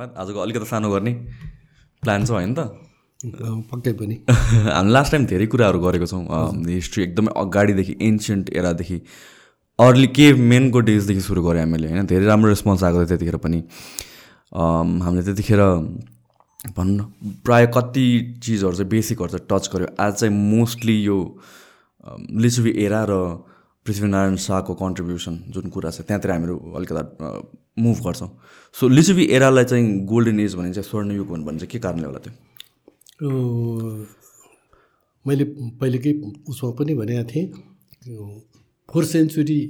धन्यवाद। आजको अलिकति सानो गर्ने प्लान छ होइन त? पक्कै पनि। हामी लास्ट टाइम धेरै कुराहरू गरेको छौँ। हिस्ट्री एकदमै अगाडिदेखि एन्सियन्ट एरादेखि अर्ली के मेनको डेजदेखि सुरु गऱ्यो हामीले होइन? धेरै राम्रो रेस्पोन्स आएको थियो त्यतिखेर पनि। हामीले त्यतिखेर भनौँ न प्रायः कति चिजहरू चाहिँ बेसिकहरू चाहिँ टच गऱ्यो आज चाहिँ मोस्टली यो लिचुबी एरा र पृथ्वीनारायण शाहको कन्ट्रिब्युसन जुन कुरा छ त्यहाँतिर हामीहरू अलिकता मुभ गर्छौँ। सो लिचुबी एरालाई चाहिँ गोल्डन एज भने चाहिँ स्वर्णयुग भन्नु चाहिँ के कारणले होला त्यो? मैले पहिलेकै उसमा पनि भनेको थिएँ फोर सेन्चुरी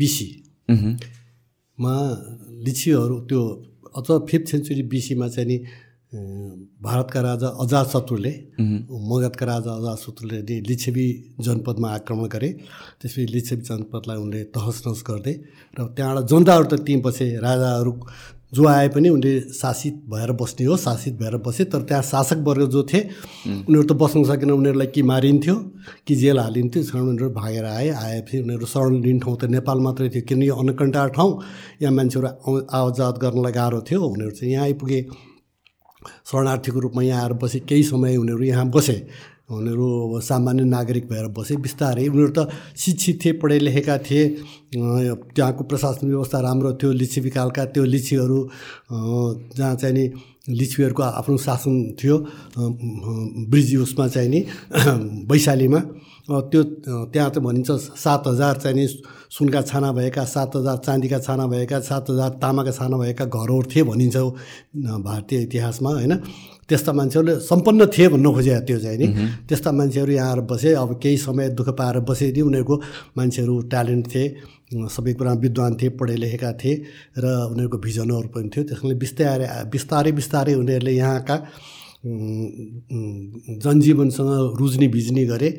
बिसीमा लिचीहरू त्यो अथवा फिफ्थ सेन्चुरी बिसीमा चाहिँ नि भारतका राजा अजात शत्रुले मगधका राजा अजात शत्रुले लिच्छेबी जनपदमा आक्रमण गरे। त्यसपछि लिच्छेबी जनपदलाई उनले तहस नहस गर्दै र त्यहाँबाट जनताहरू त त्यहीँ बसे राजाहरू जो आए पनि उनले शासित भएर बस्ने हो शासित भएर बसे। तर त्यहाँ शासक वर्ग जो थिए उनीहरू त बस्न सकेन उनीहरूलाई कि मारिन्थ्यो कि जेल हालिन्थ्यो। कारण उनीहरू भागेर आए। आएपछि उनीहरू शरण लिने ठाउँ त नेपाल मात्रै थियो किनकि यो अनकन्टा ठाउँ। यहाँ मान्छेहरू आवाजात गर्नलाई गाह्रो थियो। उनीहरू चाहिँ यहाँ आइपुगे। शरणार्थीको रूपमा यहाँ आएर बसे केही समय उनीहरू यहाँ बसे। उनीहरू अब सामान्य नागरिक भएर बसे बिस्तारै। उनीहरू त शिक्षित थिए पढे लेखेका थिए। त्यहाँको प्रशासन व्यवस्था राम्रो थियो लिच्छी विकालका त्यो लिच्छीहरू जहाँ चाहिँ नि लिच्छीहरूको आफ्नो शासन थियो ब्रिज उसमा चाहिँ नि वैशालीमा। त्यो त्यहाँ त भनिन्छ सात हजार चाहिँ नि सुनका छाना भएका सात हजार चाँदीका छाना भएका सात हजार तामाका छाना भएका घरहरू थिए भनिन्छ भारतीय इतिहासमा होइन? त्यस्ता मान्छेहरूले सम्पन्न थिए भन्नु खोजे त्यो चाहिँ नि। त्यस्ता मान्छेहरू यहाँ आएर बसे अब केही समय दुःख पाएर बसेदेखि उनीहरूको मान्छेहरू ट्यालेन्ट थिए सबै कुरा विद्वान थिए पढे लेखेका थिए र उनीहरूको भिजनहरू पनि थियो। त्यसले बिस्तारै बिस्तारै बिस्तारै उनीहरूले यहाँका जनजीवनसँग रुज्ने भिज्ने गरे।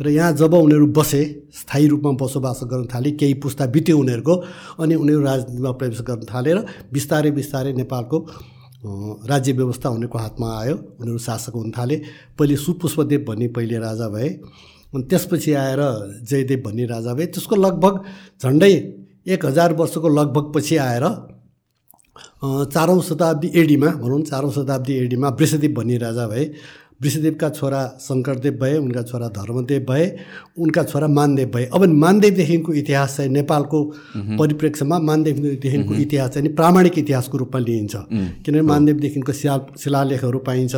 र यहाँ जब उनीहरू बसे स्थायी रूपमा बसोबास गर्न थाले केही पुस्ता बित्यो उनीहरूको अनि उनीहरू राजनीतिमा प्रवेश गर्न थाले र बिस्तारै बिस्तारै नेपालको राज्य व्यवस्था उनीहरूको हातमा आयो उनीहरू शासक हुन थाले। पहिले सुपुष्पदेव भन्ने पहिले राजा भए अनि त्यसपछि आएर जयदेव भन्ने राजा भए। त्यसको लगभग झन्डै एक हजार वर्षको लगभग पछि आएर चारौँ शताब्दी एडीमा भनौँ चारौँ शताब्दी एडीमा वृषदेव भन्ने राजा भए। वृषदेवका छोरा शङ्करदेव भए उनका छोरा धर्मदेव भए उनका छोरा मानदेव भए। अब मानदेवदेखिको इतिहास चाहिँ नेपालको परिप्रेक्ष्यमा मानदेवदेखिको इतिहास चाहिँ प्रामाणिक इतिहासको रूपमा लिइन्छ। किनभने मानदेवदेखिको शिला शिलालेखहरू पाइन्छ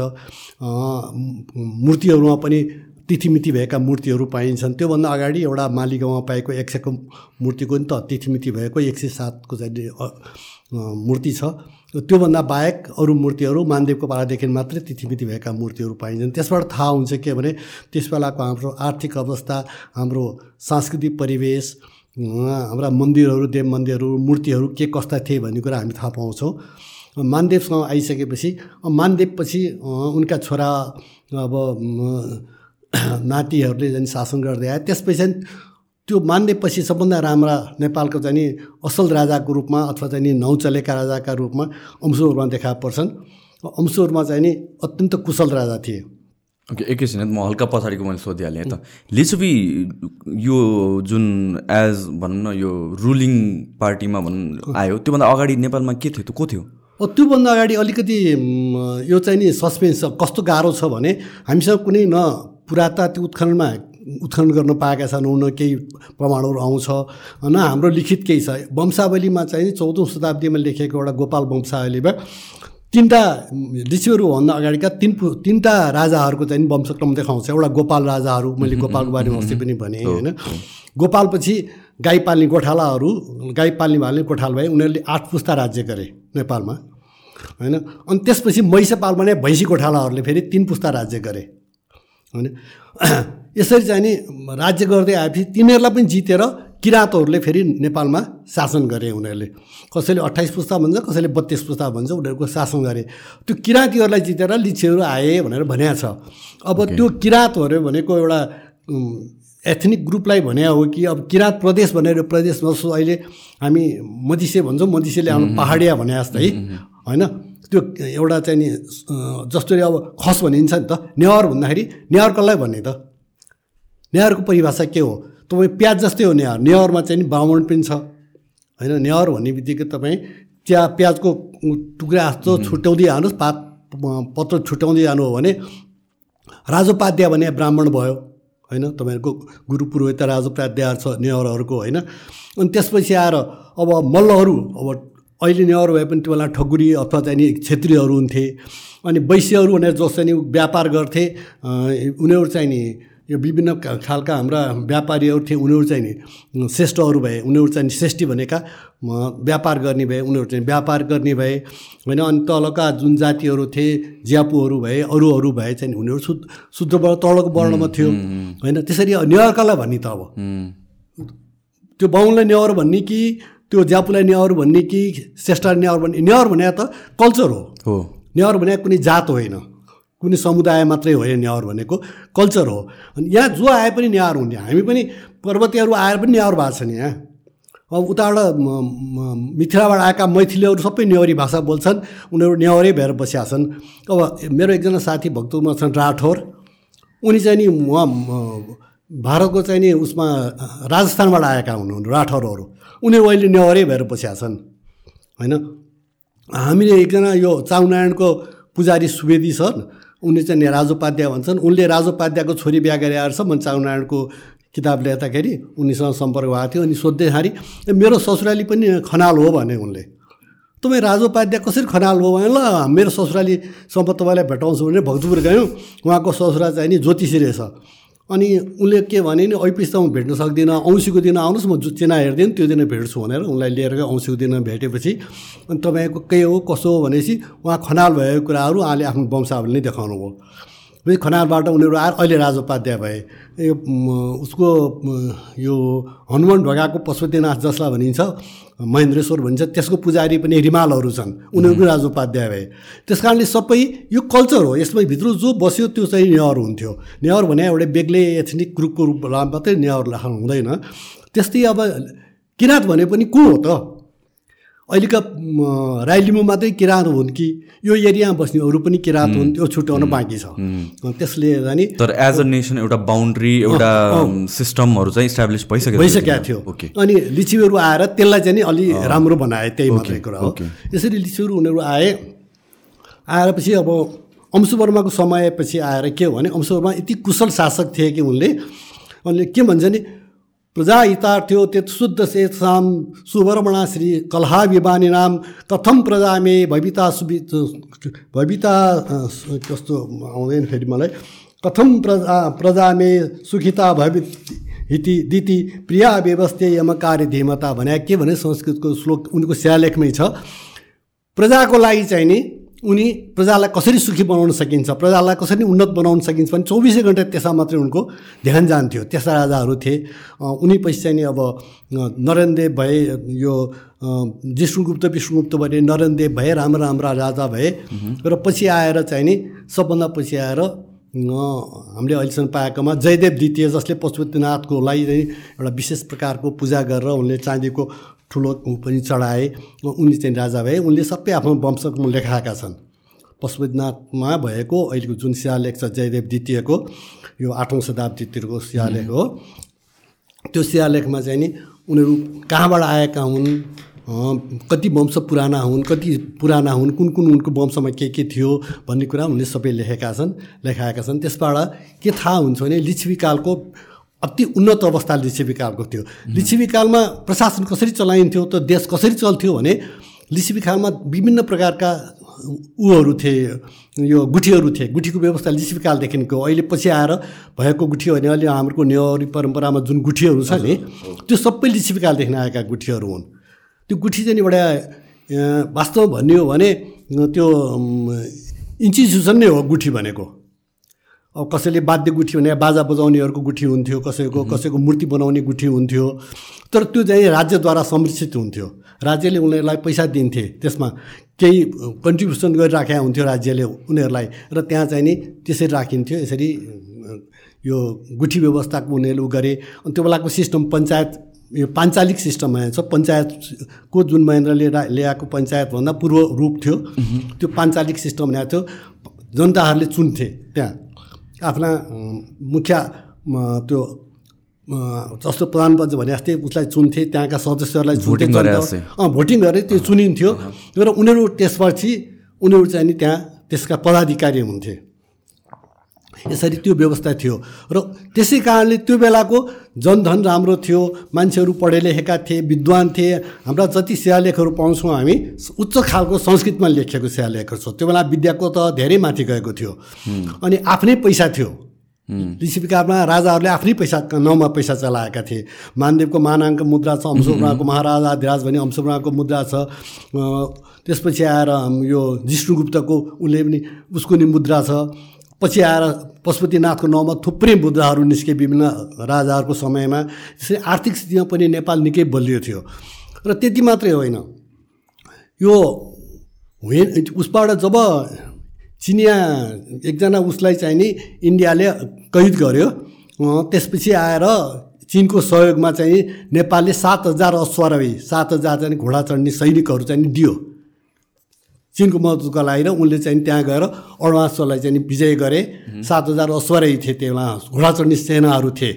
मूर्तिहरूमा पनि तिथिमिति भएका मूर्तिहरू पाइन्छन्। त्योभन्दा अगाडि एउटा मालिगाउँमा पाएको एक सयको मूर्तिको नि त तिथिमिति भएको एक सय सातको चाहिँ मूर्ति छ। त्योभन्दा बाहेक अरू मूर्तिहरू मानदेवको पालादेखि मात्रै तिथिमिति भएका मूर्तिहरू पाइन्छन्। त्यसबाट थाहा हुन्छ के भने त्यस बेलाको हाम्रो आर्थिक अवस्था हाम्रो सांस्कृतिक परिवेश हाम्रा मन्दिरहरू देव मन्दिरहरू मूर्तिहरू के कस्ता थिए भन्ने कुरा हामी थाहा पाउँछौँ। मानदेवसँग आइसकेपछि मानदेवपछि उनका छोरा अब नातिहरूले झन् शासन गर्दै आए। त्यसपछि त्यो मान्नेपछि सबभन्दा राम्रा नेपालको चाहिँ नि असल राजाको रूपमा अथवा चाहिँ नि नौ चलेका राजाका रूपमा अंशहरूमा देखा पर्छन्। अंशहरूमा चाहिँ नि अत्यन्त कुशल राजा थिए। ओके एकैछिन म हल्का पछाडिको मैले सोधिहालेँ त। लिचुबी यो जुन एज भनौँ न यो रुलिङ पार्टीमा भनौँ आयो त्योभन्दा अगाडि नेपालमा के थियो त्यो को थियो? त्योभन्दा अगाडि अलिकति यो चाहिँ नि सस्पेन्स कस्तो गाह्रो छ भने हामीसँग कुनै न पुरातात्विक उत्खननमा उत्खनन गर्न पाएका छन् न केही प्रमाणहरू आउँछ। न हाम्रो लिखित केही छ। वंशावलीमा चाहिँ चौधौँ शताब्दीमा लेखेको एउटा गोपाल वंशावलीमा तिनवटा ऋषिहरूभन्दा अगाडिका तिन तिनवटा राजाहरूको चाहिँ वंशक्रम देखाउँछ। एउटा गोपाल राजाहरू मैले गोपालको बारेमा अस्ति पनि भनेँ होइन। गोपालपछि गाई पाल्ने गोठालाहरू गाई पाल्ने भाले गोठाल भए उनीहरूले आठ पुस्ता राज्य गरे नेपालमा होइन। अनि त्यसपछि मैसेपाल भने भैँसी गोठालाहरूले फेरि तिन पुस्ता राज्य गरे होइन। यसरी चाहिँ नि राज्य गर्दै आएपछि तिनीहरूलाई पनि जितेर किराँतहरूले फेरि नेपालमा शासन गरे उनीहरूले। कसैले अट्ठाइस पुस्ता भन्छ कसैले बत्तिस पुस्ता भन्छ उनीहरूको शासन गरे। त्यो किराँतीहरूलाई जितेर लिच्छीहरू आए भनेर भनेको छ। अब त्यो किराँतहरू भनेको एउटा एथनिक ग्रुपलाई भने हो कि अब किराँत प्रदेश भनेर प्रदेश नसो अहिले हामी मधिसे भन्छौँ मधिसेले हाम्रो पहाडिया भने जस्तो है होइन? त्यो एउटा चाहिँ नि जसरी अब खस भनिन्छ नि त नेवार भन्दाखेरि नेवार कसलाई भन्ने त। नेवारको परिभाषा के हो? तपाईँ प्याज जस्तै हो नेवार नेवारमा चाहिँ नि ब्राह्मण पनि छ। होइन नेवार भन्ने बित्तिकै तपाईँ चिया प्याजको टुक्रा जस्तो छुट्याउँदै जानुहोस्। पात पत्र छुट्याउँदै जानु हो भने राजोपाध्याय भने ब्राह्मण भयो। होइन तपाईँहरूको गुरु पुरोहित राजोपाध्याय छ नेवारहरूको होइन। अनि त्यसपछि आएर अब मल्लहरू अब अहिले नेवार भए पनि त्यो बेला ठगुरी अथवा चाहिँ नि छेत्रीहरू हुन्थे। अनि वैश्यहरू भनेर जस चाहिँ व्यापार गर्थे उनीहरू चाहिँ नि यो विभिन्न खालका हाम्रा व्यापारीहरू थिए उनीहरू चाहिँ नि श्रेष्ठहरू भए उनीहरू चाहिँ श्रेष्ठी भनेका व्यापार गर्ने भए उनीहरू चाहिँ व्यापार गर्ने भए होइन? अनि तलका जुन जातिहरू थिए ज्यापुहरू भए अरूहरू भए चाहिँ उनीहरू शुद्ध शुद्धबाट तलको वर्णमा थियो होइन? त्यसरी नेवारकालाई भन्ने त अब। त्यो बाहुनलाई नेवार भन्ने कि त्यो ज्यापुलाई नेवार भन्ने कि श्रेष्ठ नेवार भन्ने नेवार भने त कल्चर हो। नेवार भने कुनै जात होइन। कुनै समुदाय मात्रै होइन नेवार भनेको कल्चर हो। अनि यहाँ जो आए पनि नेवार हुने हामी पनि पर्वतीयहरू आएर पनि नेवार भएको छ नि यहाँ। अब उताबाट मिथिलाबाट आएका मैथिलीहरू सबै नेवारी भाषा बोल्छन् उनीहरू नेवारै भएर बसिया छन्। अब मेरो एकजना साथी भक्तमा छन् राठौर। उनी चाहिँ नि उहाँ भारतको चाहिँ नि उसमा राजस्थानबाट आएका हुनुहुन् राठौरहरू। उनीहरू अहिले नेवारै भएर बसिया छन् होइन? हामीले एकजना यो चाउनारायणको पुजारी सुवेदी छन् उनी चाहिँ राजोपाध्याय भन्छन्। उनले राजोपाध्यायको छोरी बिहा गरे आएर छ म चाउनारायणको किताब ल्याउँदाखेरि उनीसँग सम्पर्क भएको थियो अनि सोध्दैखेरि मेरो ससुराली पनि खनाल हो भने उनले। तपाईँ राजोपाध्याय कसरी खनाल हो भने ल मेरो ससुरालीसम्म तपाईँलाई भेटाउँछु भने भक्तपुर गयौँ। उहाँको ससुरा चाहिँ नि ज्योतिषी रहेछ। अनि उसले के भने नि ऐपिस त म भेट्न सक्दिनँ औँसीको दिन आउनुहोस् म चिना हेरिदिनु त्यो दिन भेट्छु भनेर उनलाई लिएर गयो औँसीको दिन भेटेपछि। अनि तपाईँको के हो कसो हो भनेपछि उहाँ खनाल भएको कुराहरू उहाँले आफ्नो वंशावली नै देखाउनु भयो। खनालबाट उनीहरू आएर अहिले राजोपाध्याय भए। यो उसको यो हनुमान ढोकाको पशुपतिनाथ जसलाई भनिन्छ महेन्द्रेश्वर भनिन्छ त्यसको पुजारी पनि रिमालहरू छन्। उनीहरू पनि राजोपाध्याय भए। त्यस कारणले सबै यो कल्चर हो। यसमा भित्र जो बस्यो त्यो चाहिँ नेवार हुन्थ्यो। नेवार भने एउटा बेग्लै एथनिक ग्रुपको रूपमा मात्रै नेवार हुँदैन। त्यस्तै अब किराँत भने पनि को हो त? अहिलेका राई मात्रै किराँत हुन् कि यो एरियामा बस्नेहरू पनि किराँत हुन् त्यो छुट्याउन बाँकी छ। त्यसले नि तर एज अ नेसन एउटा बााउन्ड्री एउटा सिस्टमहरू चाहिँ इस्टाब्लिस भइसक्यो भइसकेका थियो। अनि लिचिहरू आएर त्यसलाई चाहिँ अलि राम्रो बनाए त्यही मात्रै कुरा हो। यसरी लिचिहरू उनीहरू आए आएर पछि अब अंशुवर्माको समयपछि आएर के हो भने अंशुवर्मा यति कुशल शासक थिए कि उनले उनले के भन्छ नि प्रजा हितार्थ्यो त्यत शुद्ध सेसाम सुवर्मणा श्री कलहा विवानी नाम कथम प्रजा मे भविता सुवि भविता कस्तो आउँदैन फेरि मलाई। कथम प्रजा प्रजा मे सुखिता भवि हिति दिति प्रिया व्यवस्थे यमकार्य धीमता भने। के भने संस्कृतको श्लोक उनको शिलालेखमै छ। प्रजाको लागि चाहिँ नि उनी प्रजालाई कसरी सुखी बनाउन सकिन्छ प्रजालाई कसरी उन्नत बनाउन सकिन्छ भने चौबिसै घन्टा त्यसमा मात्रै उनको ध्यान जान्थ्यो। त्यस्ता राजाहरू थिए। उनी पछि चाहिँ नि अब नरेनदेव भए यो जिष्णुगुप्त विष्णुगुप्त भने नरेनदेव भए राम्रा राम्रा राजा भए। र पछि आएर चाहिँ नि सबभन्दा पछि आएर हामीले अहिलेसम्म पाएकोमा जयदेव द्वितीय जसले पशुपतिनाथको लागि चाहिँ एउटा विशेष प्रकारको पूजा गरेर उनले चाँदीको ठुलो पनि चढाए। उनले चाहिँ राजा भए। उनले सबै आफ्नो वंशमा लेखाएका छन्। पशुपतिनाथमा भएको अहिलेको जुन शिलालेख छ जयदेव द्वितीयको यो आठौँ शताब्दीतिरको शिलालेख हो। त्यो शिलालेखमा चाहिँ नि उनीहरू कहाँबाट आएका हुन्? कति वंश पुराना हुन्? कति पुराना हुन्? कुन कुन उनको वंशमा के के थियो भन्ने कुरा उनले सबै लेखेका छन् लेखाएका छन्। त्यसबाट के थाहा हुन्छ भने लिच्छवीकालको अति उन्नत अवस्था लिच्छवीकालको थियो। लिच्छवीकालमा प्रशासन कसरी चलाइन्थ्यो त देश कसरी चल्थ्यो भने लिच्छवीकालमा विभिन्न प्रकारका ऊहरू थिए यो गुठीहरू थिए। गुठीको व्यवस्था लिच्छवीकालदेखिको अहिले पछि आएर भएको गुठी भने अहिले हाम्रो नेवारी परम्परामा जुन गुठीहरू छ नि त्यो सबै लिच्छवीकालदेखि आएका गुठीहरू हुन्। त्यो गुठी चाहिँ एउटा वास्तवमा भन्ने हो भने त्यो इन्स्टिट्युसन नै हो गुठी भनेको। अब कसैले वाद्य गुठी भने बाजा बजाउनेहरूको गुठी हुन्थ्यो कसैको कसैको मूर्ति बनाउने गुठी हुन्थ्यो। तर त्यो चाहिँ राज्यद्वारा संरक्षित हुन्थ्यो। राज्यले उनीहरूलाई पैसा दिन्थे त्यसमा केही कन्ट्रिब्युसन गरिराखेका हुन्थ्यो राज्यले उनीहरूलाई। र त्यहाँ चाहिँ नि त्यसरी राखिन्थ्यो यसरी यो गुठी व्यवस्थाको उनीहरूले गरे। अनि त्यो बेलाको सिस्टम पञ्चायत यो पाञ्चालिक सिस्टम छ पञ्चायतको जुन महेन्द्रले ल्याएको पञ्चायतभन्दा पूर्व रूप थियो। त्यो पाञ्चालिक सिस्टम ल्याएको थियो। जनताहरूले चुन्थे त्यहाँ। आफ्ना मुखिया त्यो जस्तो प्रधानमन्त्री भने जस्तै उसलाई चुन्थे त्यहाँका सदस्यहरूलाई चुन्थे भोटिङ गरेर त्यो चुनिन्थ्यो। र उनीहरू त्यसपछि उनीहरू चाहिँ नि त्यहाँ त्यसका पदाधिकारी हुन्थे। यसरी त्यो व्यवस्था थियो। र त्यसै कारणले त्यो बेलाको जनधन राम्रो थियो मान्छेहरू पढे लेखेका थिए विद्वान थिए। हाम्रा जति शिलालेखहरू पाउँछौँ हामी उच्च खालको संस्कृतमा लेखिएको शिलालेखहरू छ त्यो बेला विद्याको त धेरै माथि गएको थियो। अनि आफ्नै पैसा थियो। लिच्छिविकारमा राजाहरूले आफ्नै पैसा नाउँमा पैसा चलाएका थिए। मानदेवको मानाङ्क मुद्रा छ अंशुब्राको महाराजा धिराज भने अंशुब्राको मुद्रा छ। त्यसपछि आएर यो जिष्णुगुप्तको उसले पनि उसको नि मुद्रा छ। पछि आएर पशुपतिनाथको नाउँमा थुप्रै मुद्राहरू निस्के विभिन्न राजाहरूको समयमा। त्यसरी आर्थिक स्थितिमा पनि नेपाल निकै बलियो थियो। र त्यति मात्रै होइन। यो हुँ उसबाट जब चिनिया एकजना उसलाई चाहिँ नि इन्डियाले कैद गर्यो त्यसपछि आएर चिनको सहयोगमा चाहिँ नेपालले सात हजार अश्वारोही सात हजार चाहिँ घोडा चढ्ने सैनिकहरू चाहिँ दियो। चिनको मद्दतको लागि र उनले चाहिँ त्यहाँ गएर अरुणाचललाई चाहिँ विजय गरे। सात हजार अश्वारोही थिए त्यहाँ घोडा चढ्ने सेनाहरू थिए।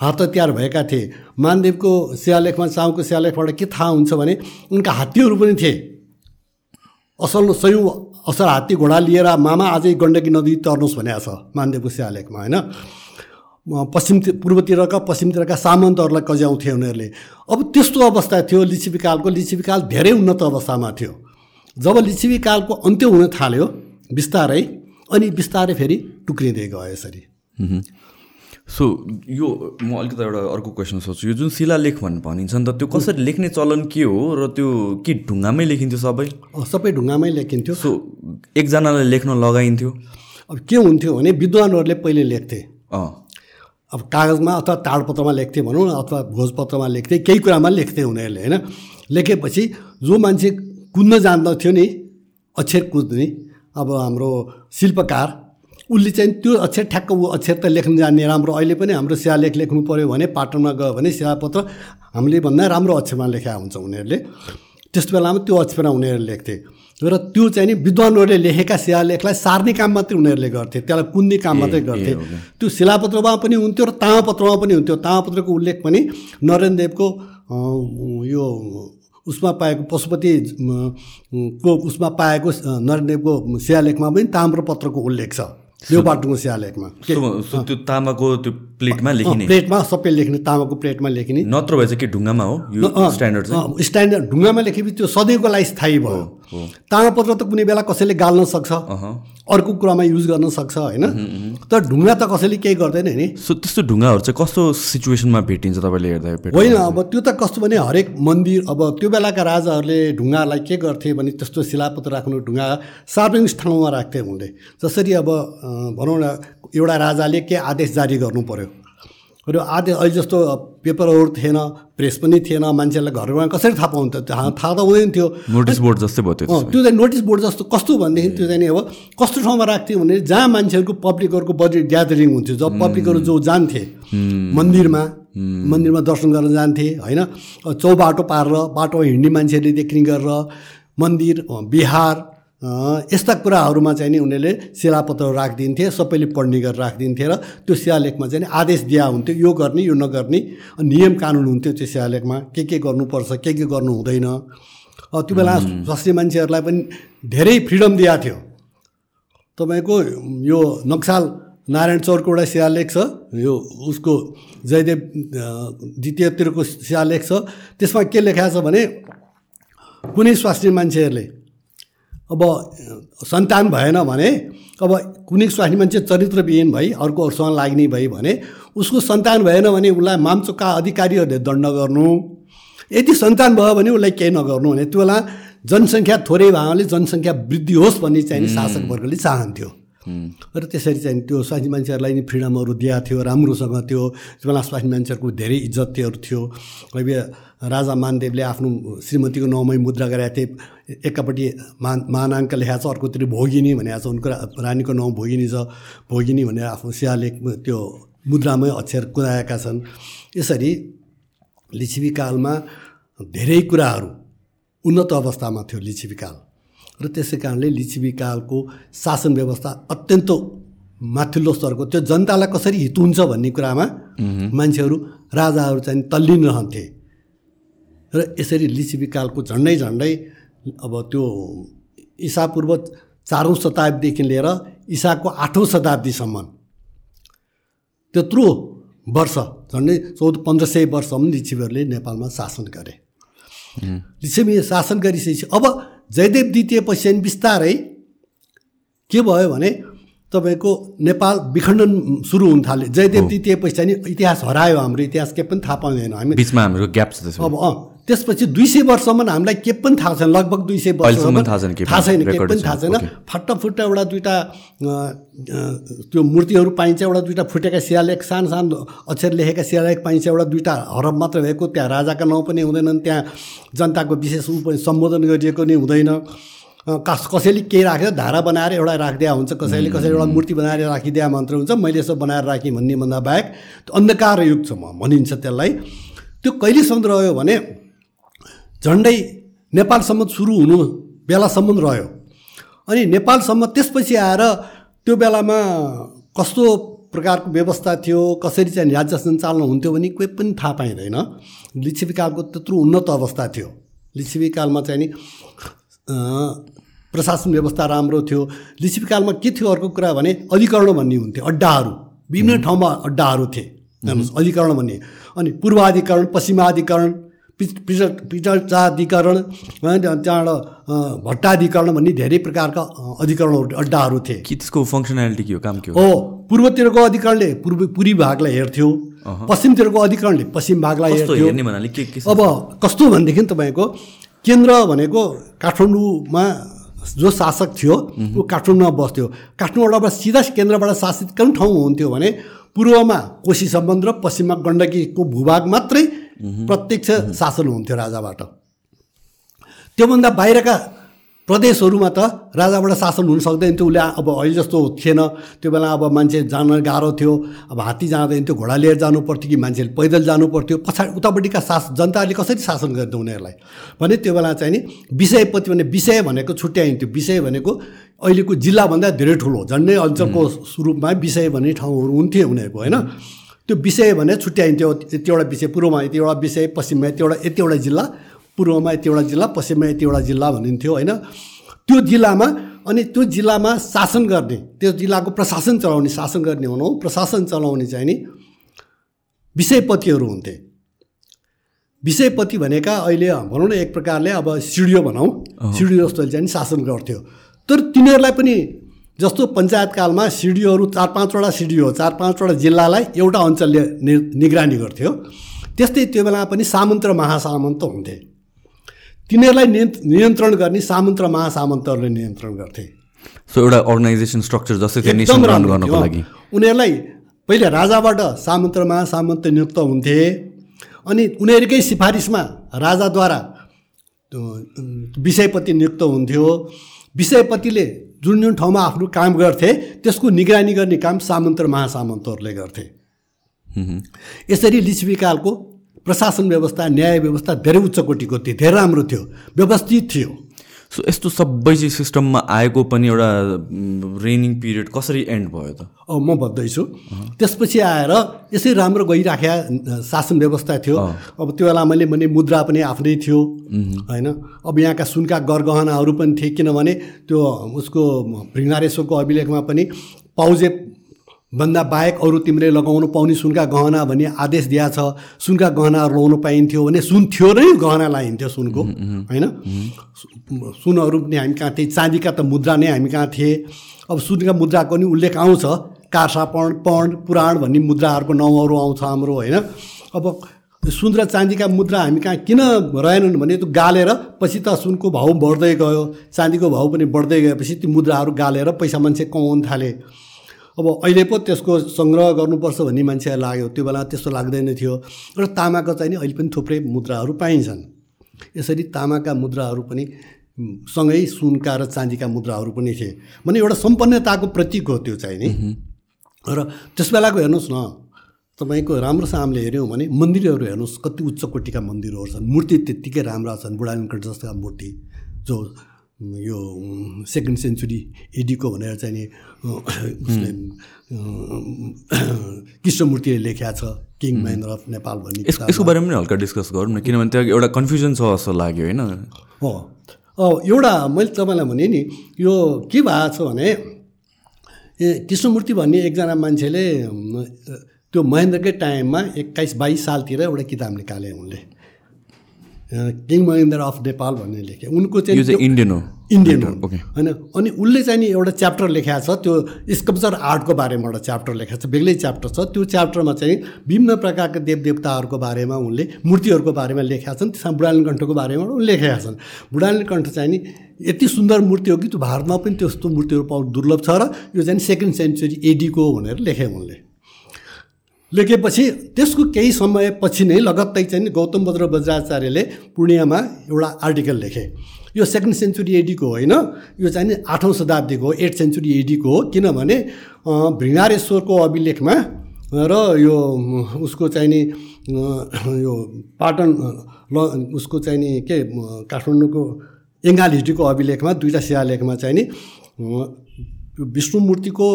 हात हतियार भएका थिए। मानदेवको शिलालेखमा चाउको शिलालेखबाट के थाहा हुन्छ भने उनका हात्तीहरू पनि थिए। असल सयौँ असल हात्ती घोडा लिएर मामा आजै गण्डकी नदी तर्नुहोस् भनेको छ मानदेवको शिलालेखमा होइन? पश्चिम पूर्वतिरका पश्चिमतिरका सामन्तहरूलाई कज्याउँथे उनीहरूले। अब त्यस्तो अवस्था थियो लिच्छिविकालको लिच्छिविकाल धेरै उन्नत अवस्थामा थियो। जब लिच्छिविकालको अन्त्य हुन थाल्यो बिस्तारै अनि बिस्तारै फेरि टुक्रिँदै गयो यसरी। सो यो म अलिकति एउटा अर्को क्वेसन सोध्छु। यो जुन शिलालेख भन्ने भनिन्छ नि त त्यो कसरी लेख्ने चलन के हो र त्यो के ढुङ्गामै लेखिन्थ्यो सबै? सबै ढुङ्गामै लेखिन्थ्यो। सो एकजनालाई लेख्न लगाइन्थ्यो? अब के हुन्थ्यो भने विद्वानहरूले पहिले लेख्थे। अब कागजमा अथवा ताडपत्रमा लेख्थे भनौँ न अथवा भोजपत्रमा लेख्थे केही कुरामा लेख्थे उनीहरूले होइन? लेखेपछि जो मान्छे कुद्न जान्दथ्यो नि अक्षर कुद्ने। अब हाम्रो शिल्पकार उसले चाहिँ त्यो अक्षर ठ्याक्क ऊ अक्षर त लेख्न जान्ने राम्रो अहिले पनि हाम्रो शिलालेख लेख्नु पऱ्यो भने पाटनमा गयो भने शिलापत्र हामीले भन्दा राम्रो अक्षरमा लेखा हुन्छ उनीहरूले। त्यस बेलामा त्यो अक्षरमा उनीहरूले लेख्थे। र त्यो चाहिँ नि विद्वानहरूले लेखेका शिलालेखलाई सार्ने काम मात्रै उनीहरूले गर्थे त्यसलाई कुन्ने काम मात्रै गर्थे। त्यो शिलापत्रमा पनि हुन्थ्यो र तामापत्रमा पनि हुन्थ्यो। तामापत्रको उल्लेख पनि नरेन्द्र देवको यो उसमा पाएको पशुपति को उसमा पाएको अ, नरेन्द्र देवको शिलालेखमा पनि ताम्रपत्रको उल्लेख छ। देवपाटुङको शिलालेखमा के- सो सो त्यो तामाको त्यो प्लेटमा लेखिने? प्लेटमा सबै लेख्ने तामाको प्लेटमा लेखिने। नत्र भए चाहिँ के ढुङ्गामा हो? स्ट्यान्डर्ड स्ट्यान्डर्ड ढुङ्गामा लेखेपछि त्यो सधैँको लागि स्थायी भयो। तामापत्र त कुनै बेला कसैले गाल्न सक्छ। अर्को कुरामा युज गर्न सक्छ होइन? तर ढुङ्गा त कसैले केही गर्दैन नि। सो त्यस्तो ढुङ्गाहरू चाहिँ कस्तो सिचुएसनमा भेटिन्छ तपाईँले हेर्दा होइन अब त्यो त कस्तो भने हरेक मन्दिर अब त्यो बेलाका राजाहरूले ढुङ्गालाई के गर्थे भने त्यस्तो शिलापत्र राख्नु ढुङ्गा सार्वजनिक ठाउँमा राख्थे उनले। जसरी अब भनौँ न एउटा राजाले के आदेश जारी गर्नु पर्यो? र आदेश अहिले जस्तो पेपरहरू थिएन प्रेस पनि थिएन मान्छेलाई घरमा कसरी थाहा पाउँथ्यो थाहा थाहा त हुँदैन थियो। नोटिस बोर्ड जस्तै भयो त्यो चाहिँ नोटिस बोर्ड जस्तो कस्तो भनेदेखि त्यो चाहिँ अब कस्तो ठाउँमा राख्थ्यो भने जहाँ मान्छेहरूको पब्लिकहरूको बजेट ग्यादरिङ हुन्थ्यो जब पब्लिकहरू जो जान्थे मन्दिरमा मन्दिरमा दर्शन गर्न जान्थे होइन? चौबाटो पारेर बाटो हिँड्ने मान्छेहरूले देखिने गरेर मन्दिर बिहार यस्ता कुराहरूमा चाहिँ नि उनीहरूले शिलापत्र राखिदिन्थे सबैले पढ्ने गरेर राखिदिन्थे र त्यो शिलालेखमा चाहिँ आदेश दिया हुन्थ्यो यो गर्ने यो नगर्ने नियम कानुन हुन्थ्यो त्यो शिलालेखमा के के गर्नुपर्छ के के गर्नु हुँदैन। त्यो बेला स्वास्थ्य मान्छेहरूलाई पनि धेरै फ्रिडम दिएको थियो। तपाईँको यो नक्साल नारायण चौरको एउटा शिलालेख छ यो उसको जयदेव द्वितीयतिरको शिलालेख छ त्यसमा के लेखाएको छ भने कुनै स्वास्नी मान्छेहरूले अब सन्तान भएन भने अब कुनै स्वास्नी मान्छे चरित्रविहीन भई अर्कोहरूसँग लाग्ने भई भने उसको सन्तान भएन भने उसलाई मामचोका अधिकारीहरूले दण्ड गर्नु। यदि सन्तान भयो भने उसलाई केही नगर्नु भने त्यो बेला जनसङ्ख्या थोरै भएकोले जनसङ्ख्या वृद्धि होस् भन्ने चाहिँ शासक वर्गले चाहन्थ्यो। र त्यसरी चाहिँ त्यो स्वास्नी मान्छेहरूलाई नि फ्रिडमहरू दिएको थियो राम्रोसँग त्यो बेला स्वास्नी मान्छेहरूको धेरै इज्जत त्योहरू थियो। अहिले राजा मानदेवले आफ्नो श्रीमतीको नाउँमै मुद्रा गरेका थिए एकापट्टि मान मानाङ्क लेखाएको छ अर्कोतिर भोगिनी भनेको छ उनको रानीको नाउँ भोगिनी छ भोगिनी भनेर आफ्नो शिलालेख त्यो मुद्रामै अक्षर कुदाएका छन्। यसरी लिच्छिवीकालमा धेरै कुराहरू उन्नत अवस्थामा थियो लिच्छिवीकाल। र त्यसै कारणले लिच्छिवीकालको शासन व्यवस्था अत्यन्त माथिल्लो स्तरको। त्यो जनतालाई कसरी हित हुन्छ भन्ने कुरामा मान्छेहरू राजाहरू चाहिँ तल्लीन रहन्थे। र यसरी लिच्छिविकालको झन्डै झन्डै अब त्यो इसापूर्व चारौँ शताब्दीदेखि लिएर इसाको आठौँ शताब्दीसम्म। त्यत्रो वर्ष झन्डै चौध पन्ध्र सय वर्षसम्म लिच्छिवीहरूले नेपालमा शासन गरे। लिच्छिवी शासन गरिसकेपछि अब जयदेव द्वितीय पछि बिस्तारै के भयो भने तपाईँको नेपाल विखण्डन सुरु हुन थाल्यो। जयदेव द्वितीय पछि इतिहास हरायो हाम्रो इतिहास केही पनि थाहा पाउँदैन हामी। बिचमा हाम्रो ग्याप छ अब अँ त्यसपछि दुई सय वर्षसम्म हामीलाई के पनि थाहा छैन लगभग दुई सय वर्षसम्म थाहा छैन थाहा छैन के पनि थाहा छैन। फट्टफुट्ट एउटा दुइटा त्यो मूर्तिहरू पाइन्छ एउटा दुइटा फुटेका शिलालेख सानो सानो अक्षर लेखेका शिलालेख पाइन्छ एउटा दुइटा हरफ मात्र भएको त्यहाँ राजाका नाउँ पनि हुँदैनन् त्यहाँ जनताको विशेष ऊ पनि सम्बोधन गरिएको नि हुँदैन। कस कसैले केही राखेर धारा बनाएर एउटा राखिदिया हुन्छ कसैले कसैले एउटा मूर्ति बनाएर राखिदिया मात्र हुन्छ मैले यसो बनाएर राखेँ भन्ने भन्दा बाहेक अन्धकार युग छ भनिन्छ त्यसलाई। त्यो कहिलेसम्म रह्यो भने झन्डै नेपालसम्म सुरु हुनु बेलासम्म रह्यो। अनि नेपालसम्म त्यसपछि आएर त्यो बेलामा कस्तो प्रकारको व्यवस्था थियो कसरी चाहिँ राज्य सञ्चालन हुन्थ्यो भने कोही पनि थाहा पाइँदैन। लिच्छिवीकालको त्यत्रो उन्नत अवस्था थियो। लिच्छिवीकालमा चाहिँ नि प्रशासन व्यवस्था राम्रो थियो। लिच्छिवीकालमा के थियो अर्को कुरा भने अधिकरण भन्ने हुन्थ्यो अड्डाहरू। विभिन्न ठाउँमा अड्डाहरू थिए। हेर्नुहोस् अधिकरण भन्ने। अनि पूर्वाधिकरण पश्चिमाधिकरण पिटाधिकरण त्यहाँबाट भट्टाधिकरण भन्ने धेरै प्रकारका अधिकरणहरू अड्डाहरू थिए। के त्यसको फङ्सनालिटी के हो काम के हो? पूर्वतिरको अधिकरणले पूर्व पूर्वी भागलाई हेर्थ्यो। पश्चिमतिरको अधिकरणले पश्चिम भागलाई हेर्थ्यो। अब कस्तो भनेदेखि तपाईँको केन्द्र भनेको काठमाडौँमा जो शासक थियो ऊ काठमाडौँमा बस्थ्यो। काठमाडौँबाट सिधा केन्द्रबाट शासित कुन ठाउँ हुन्थ्यो भने पूर्वमा कोशी सम्बन्ध र पश्चिममा गण्डकीको भूभाग मात्रै प्रत्यक्ष शासन हुन्थ्यो राजाबाट। त्योभन्दा बाहिरका प्रदेशहरूमा त राजाबाट शासन हुन सक्दैन थियो। उसले अब अहिले जस्तो थिएन। त्यो बेला अब मान्छे जान गाह्रो थियो। अब हात्ती जाँदैन थियो घोडा लिएर जानु पर्थ्यो कि मान्छेले पैदल जानु पर्थ्यो पछाडि उतापट्टिका शास जनताले कसरी शासन गर्थ्यो उनीहरूलाई? भने त्यो बेला चाहिँ नि विषयपति भने विषय भनेको छुट्याइन्थ्यो। विषय भनेको अहिलेको जिल्लाभन्दा धेरै ठुलो झन्डै अञ्चलको रूपमा विषय भन्ने ठाउँहरू हुन्थ्यो उनीहरूको होइन? त्यो विषय भने छुट्याइन्थ्यो यतिवटा विषय पूर्वमा यतिवटा विषय पश्चिममा यतिवटा यतिवटा जिल्ला पूर्वमा यतिवटा जिल्ला पश्चिममा यतिवटा जिल्ला भनिन्थ्यो होइन? त्यो जिल्लामा अनि त्यो जिल्लामा शासन गर्ने त्यो जिल्लाको प्रशासन चलाउने शासन गर्ने भनौँ प्रशासन चलाउने चाहिँ नि विषयपतिहरू हुन्थे। विषयपति भनेका अहिले भनौँ न एक प्रकारले अब सिडिओ भनौँ। सिडिओ जस्तो चाहिँ शासन गर्थ्यो। तर तिनीहरूलाई पनि जस्तो पञ्चायतकालमा सिडिओहरू चार पाँचवटा सिडिओ चार पाँचवटा जिल्लालाई एउटा अञ्चलले निगरानी गर्थ्यो। त्यस्तै त्यो बेला पनि सामन्त र महासामन्त हुन्थे। तिनीहरूलाई नियन्त्रण गर्ने सामन्त र महासामन्तहरूले नियन्त्रण गर्थे। सो एउटा अर्गनाइजेसन स्ट्रक्चर जस्तै गर्नको लागि। उनीहरूलाई पहिले राजाबाट सामन्त र महासामन्त नियुक्त हुन्थे। अनि उनीहरूकै सिफारिसमा राजाद्वारा विषयपति नियुक्त हुन्थ्यो। विषयपतिले जुन जुन ठाउँमा आफ्नो काम गर्थे त्यसको निगरानी गर्ने काम सामन्त र महासामन्तहरूले गर्थे यसरी लिच्छविकालको प्रशासन व्यवस्था न्याय व्यवस्था धेरै उच्च कोटिको थियो धेरै राम्रो थियो व्यवस्थित थियो। सो यस्तो सबै चाहिँ सिस्टममा आएको पनि एउटा रेनिङ पिरियड कसरी एन्ड भयो त? अब म भन्दैछु। त्यसपछि आएर यसै राम्रो गइराख्या शासन व्यवस्था थियो। अब त्यो बेला मैले भने मुद्रा पनि आफ्नै थियो। होइन? अब यहाँका सुनका गरगहनाहरू पनि थिए किनभने त्यो उसको भृङ्गारेश्वरको अभिलेखमा पनि पाउजे भन्दा बाहेक अरू तिमीले लगाउनु पाउने सुनका गहना भन्ने आदेश दिएको छ सुनका गहनाहरू लगाउनु पाइन्थ्यो भने सुन थियो नै गहना लाइन्थ्यो सुनको होइन? सुनहरू पनि हामी कहाँ थिए चाँदीका त मुद्रा नै हामी कहाँ थिए। अब सुनका मुद्राको पनि उल्लेख आउँछ कार्सा पण पण पुराण भन्ने मुद्राहरूको नाउँहरू आउँछ हाम्रो होइन? अब सुन र चाँदीका मुद्रा हामी कहाँ किन रहेनन् भने त्यो गालेर पछि त सुनको भाउ बढ्दै गयो चाँदीको भाउ पनि बढ्दै गएपछि ती मुद्राहरू गालेर पैसा मान्छे कमाउनु थाले। अब अहिले पो त्यसको सङ्ग्रह गर्नुपर्छ भन्ने मान्छेलाई लाग्यो। त्यो बेला त्यस्तो लाग्दैन थियो। र तामाको चाहिँ नि अहिले पनि थुप्रै मुद्राहरू पाइन्छन्। यसरी तामाका मुद्राहरू पनि सँगै सुनका र चाँदीका मुद्राहरू पनि थिए। भने एउटा सम्पन्नताको प्रतीक हो त्यो चाहिँ नि। र त्यस बेलाको हेर्नुहोस् न तपाईँको राम्रोसँग हामीले हेऱ्यौँ भने मन्दिरहरू हेर्नुहोस् कति उच्च कोटिका मन्दिरहरू छन्। मूर्ति त्यत्तिकै राम्रा छन् बुढा वेङ्कट जस्ता मूर्ति। जो यो सेकेन्ड सेन्चुरी एडीको भनेर चाहिँ नि उसले कृष्णमूर्तिले लेखेको छ किङ महेन्द्र अफ नेपाल भन्ने यसको बारेमा पनि हल्का डिस्कस गरौँ न किनभने त्यहाँ एउटा कन्फ्युजन छ जस्तो लाग्यो होइन? हो एउटा मैले तपाईँलाई भने नि यो के भएको छ भने ए कृष्णमूर्ति भन्ने एकजना मान्छेले त्यो महेन्द्रकै टाइममा एक्काइस बाइस सालतिर एउटा किताब निकाले उनले। किङ महेन्द्र अफ नेपाल भन्ने लेखे। उनको चाहिँ इन्डियन हो। इन्डियन हो। होइन अनि उसले चाहिँ नि एउटा च्याप्टर लेखाएको छ त्यो स्कल्पचर आर्टको बारेमा एउटा च्याप्टर लेखाएको छ बेग्लै च्याप्टर छ। त्यो च्याप्टरमा चाहिँ विभिन्न प्रकारका देवदेवताहरूको बारेमा उनले मूर्तिहरूको बारेमा लेखेका छन् त्यसमा बुढालिन कण्ठको बारेमा उनले लेखेका छन्। बुढालिन कण्ठ चाहिँ नि यति सुन्दर मूर्ति हो कि त्यो भारतमा पनि त्यस्तो मूर्तिहरू पाउनु दुर्लभ छ र यो चाहिँ सेकेन्ड सेन्चुरी एडीको भनेर लेखे उनले। लेखेपछि त्यसको केही समयपछि नै लगत्तै चाहिँ गौतम बज्र वज्राचार्यले पूर्णियामा एउटा आर्टिकल लेखे। यो सेकेन्ड सेन्चुरी एडीको होइन यो चाहिँ आठौँ शताब्दीको एट सेन्चुरी एडीको हो किनभने भृङ्गारेश्वरको अभिलेखमा र यो उसको चाहिँ नि यो पाटन ल उसको चाहिँ नि के काठमाडौँको एङ्गाल हिटीको अभिलेखमा दुईवटा शिलालेखमा चाहिँ नि विष्णुमूर्तिको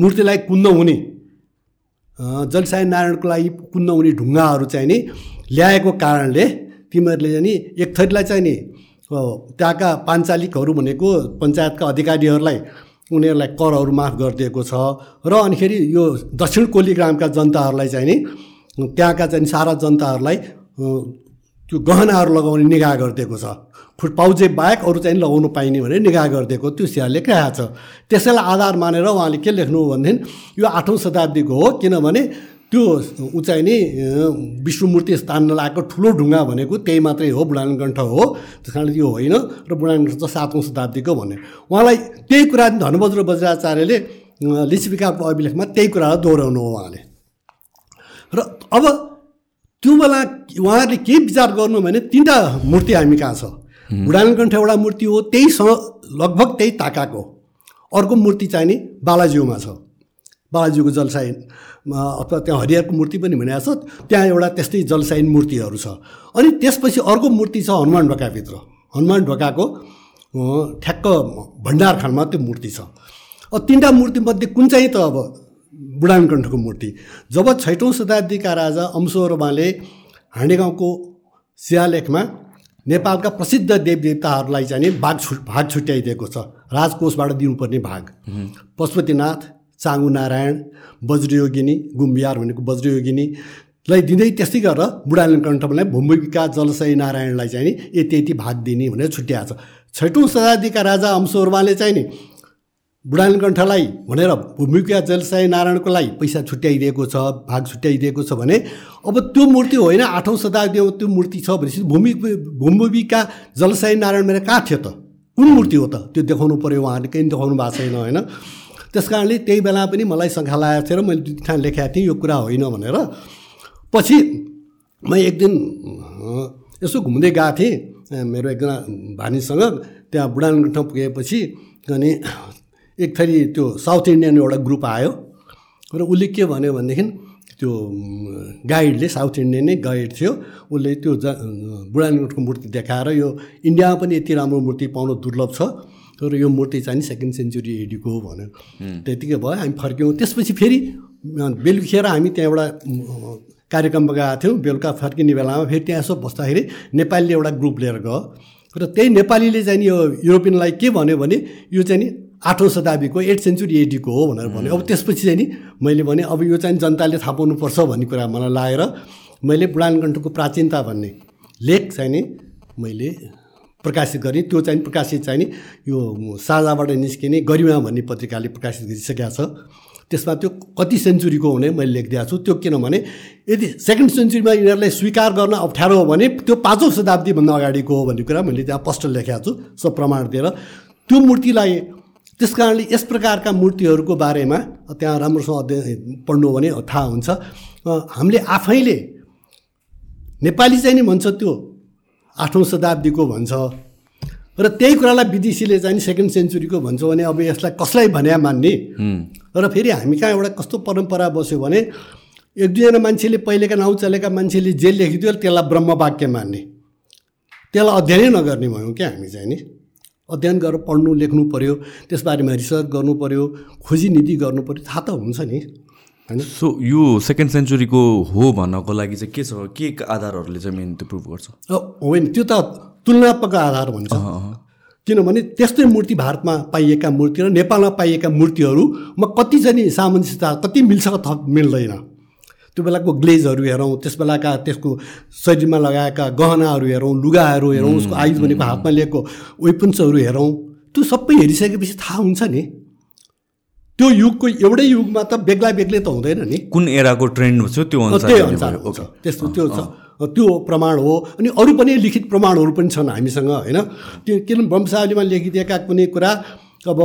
मूर्तिलाई कुन्न हुने जलसाय नारायणको लागि कुन्न हुने ढुङ्गाहरू चाहिँ नि ल्याएको कारणले तिमीहरूले चाहिँ नि एक थरीलाई चाहिँ नि त्यहाँका पाञ्चालिकहरू भनेको पञ्चायतका अधिकारीहरूलाई उनीहरूलाई करहरू माफ गरिदिएको छ। र अनिखेरि यो दक्षिण कोली ग्रामका जनताहरूलाई चाहिँ नि त्यहाँका चाहिँ सारा जनताहरूलाई त्यो गहनाहरू लगाउने निगाह गरिदिएको छ। फुट पाउजे बाहेक अरू चाहिँ लगाउनु पाइने भनेर निगाह गरिदिएको त्यो सिया लेखिरहेको छ। त्यसैलाई आधार मानेर उहाँले के लेख्नु भनेदेखि यो आठौँ शताब्दीको हो किनभने त्यो उचाइ नै विष्णुमूर्ति स्थानमा लागेको ठुलो ढुङ्गा भनेको त्यही मात्रै हो बुढानकण्ठ हो। त्यस कारण त्यो होइन र बुढानकण्ठ चाहिँ सातौँ शताब्दीको भने उहाँलाई त्यही कुरा धनबज्र वज्राचार्यले अँ, लिच्छविकाको अभिलेखमा त्यही कुरालाई दोहोऱ्याउनु हो उहाँले। र अब त्यो बेला उहाँहरूले के विचार गर्नु भने तिनवटा मूर्ति हामी कहाँ छ? बुढानीकण्ठ एउटा मूर्ति हो त्यहीसँग लगभग त्यही ताकाको। अर्को मूर्ति चाहिँ नि बालाजीमा छ। बालाजीको जलसाइन अथवा त्यहाँ हरिहरको मूर्ति पनि भनेको छ त्यहाँ एउटा त्यस्तै जलसाइन मूर्तिहरू छ। अनि त्यसपछि अर्को मूर्ति छ हनुमान ढोकाभित्र। हनुमान ढोकाको ठ्याक्क भण्डारखानमा त्यो मूर्ति छ। अब तिनवटा मूर्तिमध्ये कुन चाहिँ त अब बुढानकण्ठको मूर्ति। जब छैटौँ शताब्दीका राजा अंशोरमाले हाँडेगाउँको शिलालेखमा नेपालका प्रसिद्ध देवदेवताहरूलाई चाहिँ नि भाग छु भाग छुट्याइदिएको छ। राजकोषबाट दिनुपर्ने भाग। पशुपतिनाथ चाङ्गु नारायण वज्रयोगिनी गुम्बियार भनेको वज्रयोगिनीलाई दिँदै त्यस्तै गरेर बुढालिनकण्ठलाई भूमिका जलसय नारायणलाई चाहिँ नि यति यति भाग दिने भनेर छुट्याएको छ। छैटौँ शताब्दीका राजा अंशोर्माले चाहिँ नि बुढालिनकण्ठलाई भनेर भूमिका जलसाय नारायणको लागि पैसा छुट्याइदिएको छ भाग छुट्याइदिएको छ भने अब त्यो मूर्ति होइन आठौँ शताब्दीमा त्यो मूर्ति छ भनेपछि भूमि भूमिका जलसाय नारायण मेरो कहाँ थियो त? कुन मूर्ति हो त? त्यो देखाउनु पऱ्यो उहाँहरूले केही देखाउनु भएको छैन होइन? त्यस कारणले त्यही बेला पनि मलाई शङ्खा लागेको थियो र मैले दुई ठाउँ लेखाएको थिएँ यो कुरा होइन भनेर। पछि म एक दिन यसो घुम्दै गएको थिएँ मेरो एकजना भानिसँग त्यहाँ बुढानकण्ठ पुगेपछि अनि एक थरी त्यो साउथ इन्डियन एउटा ग्रुप आयो र उसले के भन्यो भनेदेखि त्यो गाइडले साउथ इन्डियन नै गाइड थियो उसले त्यो ज बुढानकण्ठको मूर्ति देखाएर यो इन्डियामा पनि यति राम्रो मूर्ति पाउनु दुर्लभ छ तर यो मूर्ति चाहिँ सेकेन्ड सेन्चुरी एडीको हो भन्यो। त्यतिकै भयो हामी फर्क्यौँ। त्यसपछि फेरि बेलुखेर हामी त्यहाँ एउटा कार्यक्रममा गएको थियौँ बेलुका फर्किने बेलामा फेरि त्यहाँ यसो बस्दाखेरि नेपालीले एउटा ग्रुप लिएर गयो। र त्यही नेपालीले चाहिँ यो युरोपियनलाई के भन्यो भने यो चाहिँ नि आठौँ शताब्दीको एट सेन्चुरी एडीको हो भनेर भन्यो। अब त्यसपछि चाहिँ नि मैले भने अब यो चाहिँ जनताले थाहा पाउनुपर्छ भन्ने कुरा मलाई लागेर मैले बुढानकण्ठको प्राचीनता भन्ने लेख चाहिँ नि मैले प्रकाशित गरेँ। त्यो चाहिँ प्रकाशित चाहिँ नि यो साझाबाट निस्किने गरिमा भन्ने पत्रिकाले प्रकाशित गरिसकेका छ। त्यसमा त्यो कति सेन्चुरीको हुने मैले लेखिदिएको छु। त्यो किनभने यदि सेकेन्ड सेन्चुरीमा यिनीहरूलाई स्वीकार गर्न अप्ठ्यारो हो भने त्यो पाँचौँ शताब्दीभन्दा अगाडिको हो भन्ने कुरा मैले त्यहाँ स्पष्ट लेखेको छु। सब प्रमाण दिएर त्यो मूर्तिलाई त्यस कारणले यस प्रकारका मूर्तिहरूको बारेमा त्यहाँ राम्रोसँग अध्ययन पढ्नु भने थाहा हुन्छ। हामीले आफैले नेपाली चाहिँ नि भन्छ त्यो आठौँ शताब्दीको भन्छ। र त्यही कुरालाई विदेशीले चाहिँ सेकेन्ड सेन्चुरीको भन्छ भने अब यसलाई कसलाई भने मान्ने? र फेरि हामी कहाँ एउटा कस्तो परम्परा बस्यो भने एक दुईजना मान्छेले पहिलेका नाउँ चलेका मान्छेले जे लेखिदियो त्यसलाई ब्रह्मवाक्य मान्ने। त्यसलाई अध्ययनै नगर्ने भयौँ क्या हामी चाहिँ नि। अध्ययन गरेर पढ्नु लेख्नु पऱ्यो त्यसबारेमा रिसर्च गर्नु पऱ्यो खोजी नीति गर्नु पऱ्यो थाहा त हुन्छ नि होइन? सो यो सेकेन्ड सेन्चुरीको हो भन्नको लागि चाहिँ के छ के आधारहरूले चाहिँ मेन त्यो प्रुभ गर्छ? होइन त्यो त तुलनात्मक आधार भन्छ। किनभने त्यस्तै मूर्ति भारतमा पाइएका मूर्ति र नेपालमा पाइएका मूर्तिहरूमा कति चाहिँ सामञ्जस्यता कति मिल्छ थप मिल्दैन। त्यो बेलाको ग्लेजहरू हेरौँ त्यस बेलाका त्यसको शरीरमा लगाएका गहनाहरू हेरौँ लुगाहरू हेरौँ उसको आयुष भनेको हातमा लिएको वेपन्सहरू हेरौँ त्यो सबै हेरिसकेपछि थाहा हुन्छ नि। त्यो युगको एउटै युगमा त बेग्ला बेग्लै त हुँदैन नि। कुन एराको ट्रेन्ड छ त्यो त्यही अनुसार त्यस्तो त्यो छ। त्यो प्रमाण हो। अनि अरू पनि लिखित प्रमाणहरू पनि छन् हामीसँग होइन। त्यो किन वंशावलीमा लेखिदिएका कुनै कुरा अब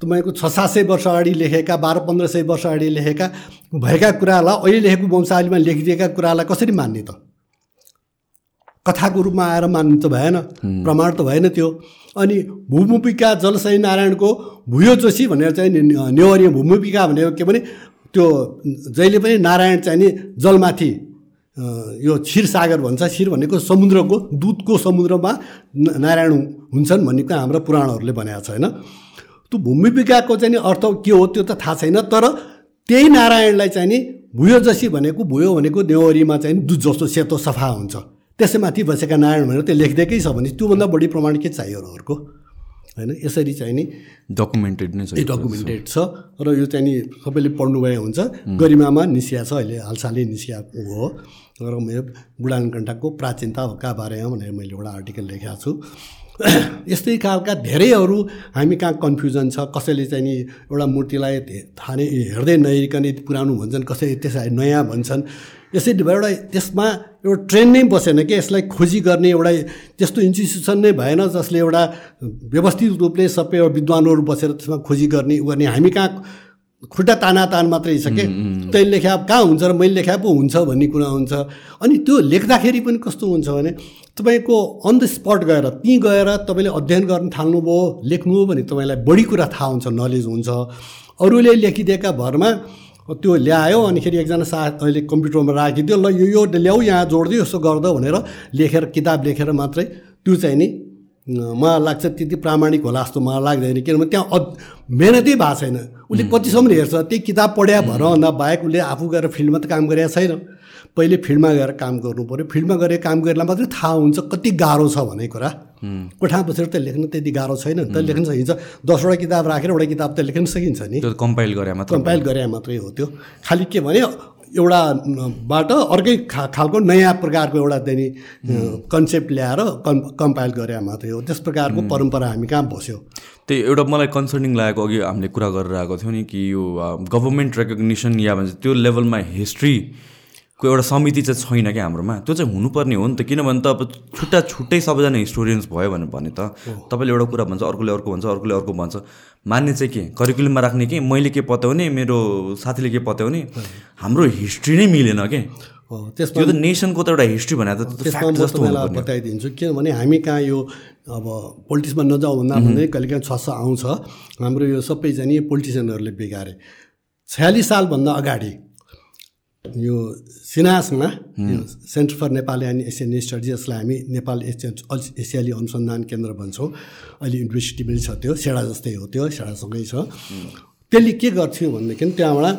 तपाईँको छ सात सय वर्ष अगाडि लेखेका बाह्र पन्ध्र सय वर्ष अगाडि लेखेका भएका कुरालाई अहिले लेखेको वंशावलीमा लेखिदिएका कुरालाई कसरी मान्ने त? कथाको रूपमा आएर मान्नु त भएन प्रमाण त भएन त्यो। अनि भूमुपिका जलसाई नारायणको भुयो जोशी भनेर चाहिँ नेवारी भूमुपिका भनेको के भने त्यो जहिले पनि नारायण चाहिँ नि जलमाथि यो क्षीरसागर भन्छ क्षीर भनेको समुद्रको दुधको समुद्रमा नारायण हुन्छन् भन्ने कुरा हाम्रो पुराणहरूले भनेको छ होइन त्यो भूमिपिकाको चाहिँ नि अर्थ के हो त्यो त थाहा छैन तर त्यही नारायणलाई चाहिँ नि भुयो जसी भनेको भुयो भनेको देवरीमा चाहिँ दुध जस्तो सेतो सफा हुन्छ। त्यसैमाथि बसेका नारायण भनेर त्यो लेखिदिएकै छ भने त्योभन्दा बढी प्रमाण के चाहियो अर्को? होइन यसरी चाहिँ नि डकुमेन्टेड नै छ डकुमेन्टेड छ र यो चाहिँ नि सबैले पढ्नुभए हुन्छ। गरिमामा निस्किया छ अहिले हालसालै निस्किएको हो। र मेरो बुढानकण्ठाको प्राचीनताका बारेमा भनेर मैले एउटा आर्टिकल लेखेको छु। यस्तै खालका धेरैहरू हामी कहाँ कन्फ्युजन छ कसैले चाहिँ नि एउटा मूर्तिलाई थाहा नै हेर्दै नहेरिकन पुरानो भन्छन् कसैले त्यसलाई नयाँ भन्छन्। भयो एउटा त्यसमा एउटा ट्रेन नै बसेन कि यसलाई खोजी गर्ने एउटा त्यस्तो इन्स्टिट्युसन नै भएन जसले एउटा व्यवस्थित रूपले सबै एउटा विद्वानहरू बसेर त्यसमा खोजी गर्ने गर्ने हामी कहाँ खुट्टा ताना तान मात्रै छ कि तैँले लेखा कहाँ हुन्छ र मैले लेखा पो हुन्छ भन्ने कुरा हुन्छ। अनि त्यो लेख्दाखेरि पनि कस्तो हुन्छ भने तपाईँको अन द स्पट गएर त्यहीँ गएर तपाईँले अध्ययन गर्न थाल्नुभयो लेख्नुभयो भने तपाईँलाई बढी कुरा थाहा हुन्छ नलेज हुन्छ। अरूले लेखिदिएका भरमा त्यो ल्यायो अनिखेरि एकजना साथ अहिले कम्प्युटरमा राखिदियो ल यो यो ल्याऊ यहाँ जोडिदियो यसो गर्दो भनेर लेखेर किताब लेखेर मात्रै त्यो चाहिँ नि मलाई लाग्छ त्यति प्रामाणिक होला जस्तो मलाई लाग्दैन किनभने त्यहाँ मेहनतै भएको छैन। उसले कतिसम्म हेर्छ त्यही किताब पढ्या भएर भन्दा बाहेक उसले आफू गएर फिल्डमा त काम गरेको छैन। पहिले फिल्डमा गएर काम गर्नु पऱ्यो फिल्डमा गएर काम गरेर मात्रै थाहा हुन्छ कति गाह्रो छ भन्ने कुरा। कोठा बसेर त लेख्न त्यति गाह्रो छैन। त लेख्न सकिन्छ। दसवटा किताब राखेर एउटा किताब त लेख्न सकिन्छ नि। कम्पाइल गरे मात्रै कम्पाइल गरे मात्रै हो त्यो। खालि के भने एउटाबाट अर्कै खा खालको नयाँ प्रकारको एउटा त्यहाँनि कन्सेप्ट ल्याएर कम् कम्पाइल गरे मात्रै हो। त्यस प्रकारको परम्परा हामी कहाँ बस्यो? त्यही एउटा मलाई कन्सर्निङ लागेको अघि हामीले कुरा गरेर आएको थियौँ नि कि यो गभर्मेन्ट रेकग्नेसन या भन्छ त्यो लेभलमा हिस्ट्री को एउटा समिति चाहिँ छैन क्या हाम्रोमा? त्यो चाहिँ हुनुपर्ने हो नि त। किनभने त अब छुट्टा छुट्टै सबैजना हिस्टोरियन्स भयो भने भने त। तपाईँले एउटा कुरा भन्छ अर्कोले अर्को भन्छ अर्कोले अर्को भन्छ। मान्ने चाहिँ के? करिकुलममा राख्ने कि? मैले के पत्याउने? मेरो साथीले के पत्याउने? हाम्रो हिस्ट्री नै मिलेन के? त्यसमा त्यो त नेसनको त एउटा हिस्ट्री भने त बताइदिन्छु किनभने हामी कहाँ यो अब पोलिटिक्समा नजाउँ भन्दा भन्दै कहिले काहीँ छ आउँछ। हाम्रो यो सबैजना पोलिटिसियनहरूले बिगारे। छयालिस सालभन्दा अगाडि यो सिनासमा centre for Nepali and Asian studies जसलाई हामी नेपाल एसियन एसियाली अनुसन्धान केन्द्र भन्छौँ। अहिले युनिभर्सिटी पनि छ त्यो सेडा जस्तै हो त्यो सेडासँगै छ। त्यसले के गर्थ्यो भनेदेखि त्यहाँबाट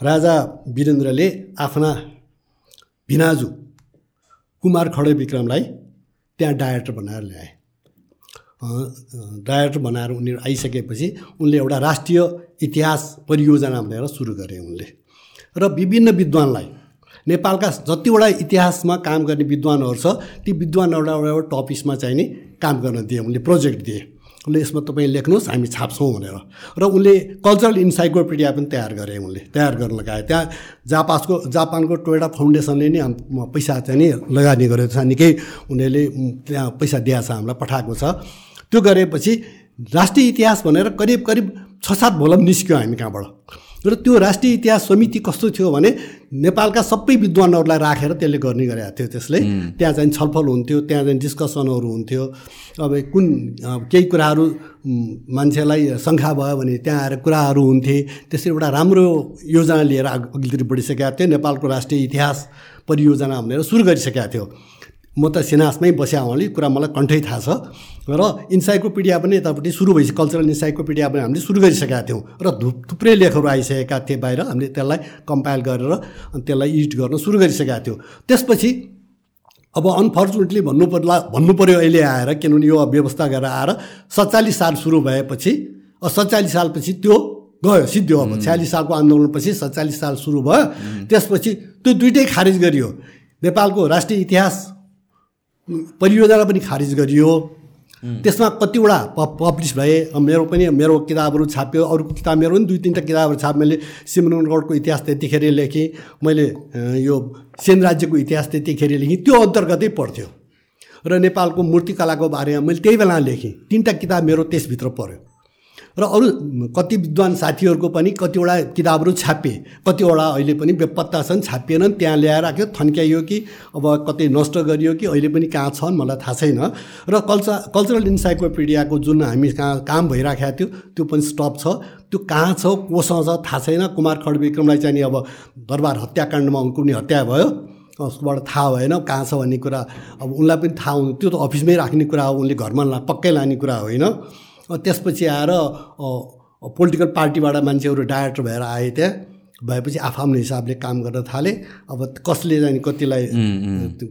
राजा वीरेन्द्रले आफ्ना भिनाजु कुमार खडे विक्रमलाई त्यहाँ डाइरेक्टर बनाएर ल्याए। डाइरेक्टर बनाएर उनीहरू आइसकेपछि उनले एउटा राष्ट्रिय इतिहास परियोजना भनेर सुरु गरे उनले। र विभिन्न विद्वानलाई। नेपालका जतिवटा इतिहासमा काम गर्ने विद्वानहरू छ ती विद्वानहरूलाई एउटा एउटा टपिक्समा चाहिँ नि काम गर्न दिए उनले प्रोजेक्ट दिए। उनले यसमा तपाईँ लेख्नुहोस् हामी छाप्छौँ भनेर। र उनले कल्चरल इन्साइक्लोपिडिया पनि तयार गरे उनले तयार गर्न लगाए। त्यहाँ जापासको जापानको टोयटा फाउन्डेसनले नै पैसा चाहिँ नि लगानी गरेको छ। निकै उनीहरूले त्यहाँ पैसा दिएको छ हामीलाई पठाएको छ। त्यो गरेपछि राष्ट्रिय इतिहास भनेर करिब करिब छ सात भोलम निस्क्यो हामी कहाँबाट। र त्यो राष्ट्रिय इतिहास समिति कस्तो थियो भने नेपालका सबै विद्वानहरूलाई राखेर त्यसले गर्ने गरेको थियो त्यसले। त्यहाँ चाहिँ छलफल हुन्थ्यो त्यहाँ चाहिँ डिस्कसनहरू हुन्थ्यो। अब कुन केही कुराहरू मान्छेलाई शङ्खा भयो भने त्यहाँ आएर कुराहरू हुन्थे। त्यसरी एउटा राम्रो योजना लिएर अघिल्तिर बढिसकेका थियो नेपालको राष्ट्रिय इतिहास परियोजना भनेर सुरु गरिसकेका थियो। म त सेनासमै बस्या हुनाले कुरा मलाई कन्ठै थाहा छ। र इन्साइक्लोपिडिया पनि यतापट्टि सुरु भएपछि कल्चरल इन्साइक्लोपिडिया पनि हामीले सुरु गरिसकेका थियौँ। र थुप्रै लेखहरू आइसकेका थिए बाहिर। हामीले त्यसलाई कम्पाइल गरेर अनि त्यसलाई एडिट गर्न सुरु गरिसकेका थियौँ। त्यसपछि अब अनफर्चुनेटली भन्नु पर्ला भन्नु पऱ्यो अहिले आएर किनभने यो व्यवस्था गरेर आएर सत्तालिस साल सुरु भएपछि सत्तालिस सालपछि त्यो गयो सिद्धियो अब। छ्यालिस सालको आन्दोलनपछि सत्तालिस साल सुरु भयो। त्यसपछि त्यो दुइटै खारिज गरियो। नेपालको राष्ट्रिय इतिहास परियोजना पनि खारिज गरियो। त्यसमा कतिवटा प पब्लिस भए मेरो पनि मेरो किताबहरू छाप्यो अरू किताब मेरो पनि दुई तिनवटा किताबहरू छाप मैले सिमरनगढको इतिहास त्यतिखेर लेखेँ मैले यो सेन राज्यको इतिहास त्यतिखेर लेखेँ त्यो अन्तर्गतै पढ्थ्यो। र नेपालको मूर्तिकलाको बारेमा मैले त्यही बेला लेखेँ। तिनवटा किताब मेरो त्यसभित्र पऱ्यो। र अरू कति विद्वान साथीहरूको पनि कतिवटा किताबहरू छापे कतिवटा अहिले पनि बेपत्ता छन् छापिएनन् त्यहाँ ल्याएर राख्यो थन्क्याइयो कि अब कतै नष्ट गरियो कि अहिले पनि कहाँ छन् मलाई थाहा छैन। र कल्चर कल्चरल इन्साइक्लोपिडियाको जुन हामी कहाँ काम भइराखेको थियो त्यो पनि स्टप छ। त्यो कहाँ छ कोसँग छ थाहा छैन। कुमार खडविक्रमलाई चाहिँ अब दरबार हत्याकाण्डमा उनको पनि हत्या भयो। उसकोबाट थाहा भएन कहाँ छ भन्ने कुरा अब उनलाई पनि थाहा हुनु त्यो त अफिसमै राख्ने कुरा हो उनले घरमा ला पक्कै लाने कुरा होइन। त्यसपछि आएर पोलिटिकल पार्टीबाट मान्छेहरू डाइरेक्टर भएर आए त्यहाँ। भएपछि आफ्नो हिसाबले काम गर्न थाले। अब कसले चाहिँ कतिलाई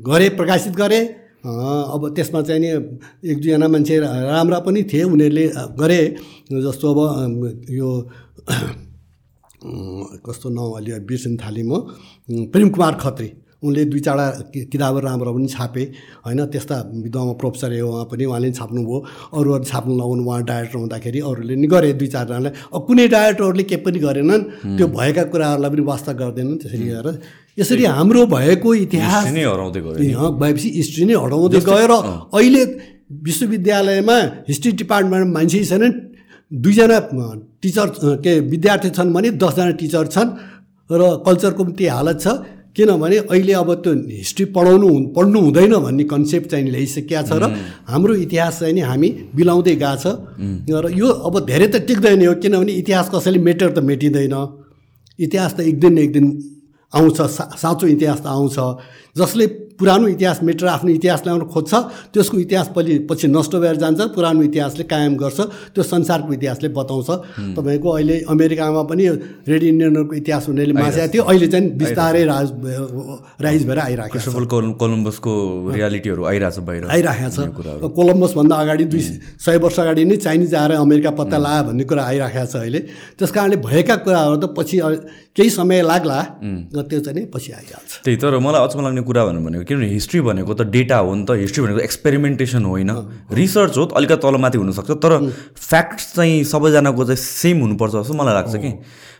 गरे प्रकाशित गरे अब त्यसमा चाहिँ नि एक दुईजना मान्छे राम्रा पनि थिए। उनीहरूले गरे। जस्तो अब यो कस्तो नाउँ अलि बिर्सिन थालेँ म। प्रेम कुमार खत्री। उनले दुई चारवटा किताबहरू राम्रो पनि छापे होइन? त्यस्ता विद्वामा प्रोफेसर ए उहाँ पनि उहाँले पनि छाप्नुभयो। अरू अरू छाप्नु लगाउनु उहाँ डाइरेक्टर हुँदाखेरि अरूले नि गरे दुई चारजनालाई। अब कुनै डाइरेक्टरहरूले केही पनि गरेनन् त्यो भएका कुराहरूलाई पनि वास्ता गर्दैनन् त्यसरी गरेर। यसरी हाम्रो भएको इतिहास भएपछि हिस्ट्री नै हटाउँदै गयो र अहिले विश्वविद्यालयमा हिस्ट्री डिपार्टमेन्टमा मान्छे छैनन्। दुईजना टिचर के विद्यार्थी छन् भने दसजना टिचर छन् र कल्चरको पनि त्यही हालत छ। किनभने अहिले अब त्यो हिस्ट्री पढाउनु पढ्नु हुँदैन भन्ने कन्सेप्ट चाहिँ ल्याइसकेका छ र हाम्रो इतिहास चाहिँ नि हामी बिलाउँदै गएको छ। र यो अब धेरै त टिक्दैन हो किनभने इतिहास कसैले मेटर त मेटिँदैन। इतिहास त एक दिन एक दिन आउँछ सा साँचो इतिहास त आउँछ। जसले पुरानो इतिहास मेटेर आफ्नो इतिहास ल्याउन खोज्छ त्यसको इतिहास पछि पछि नष्ट भएर जान्छ पुरानो इतिहासले कायम गर्छ त्यो संसारको इतिहासले बताउँछ। तपाईँको अहिले अमेरिकामा पनि रेड इन्डियनहरूको इतिहास हुनेले मासेको थियो अहिले चाहिँ बिस्तारै राज राइज भएर आइरहेको छ। कोलम्बसको रियालिटीहरू आइरहेको छ। बाहिर आइरहेको छ कोलम्बसभन्दा अगाडि दुई सय वर्ष अगाडि नै चाइनिज आएर अमेरिका पत्ता लगायो भन्ने कुरा आइरहेको छ अहिले। त्यस कारणले भएका कुराहरू त पछि केही समय लाग्ला त्यो चाहिँ पछि आइहाल्छ। त्यही तर मलाई अचम्म लाग्ने कुरा भन्नु भनेको किनभने हिस्ट्री भनेको त डेटा हो नि त हिस्ट्री भनेको एक्सपेरिमेन्टेसन होइन। रिसर्च हो अलिकति तलमाथि हुनसक्छ तर फ्याक्ट्स चाहिँ सबैजनाको चाहिँ सेम हुनुपर्छ जस्तो मलाई लाग्छ कि।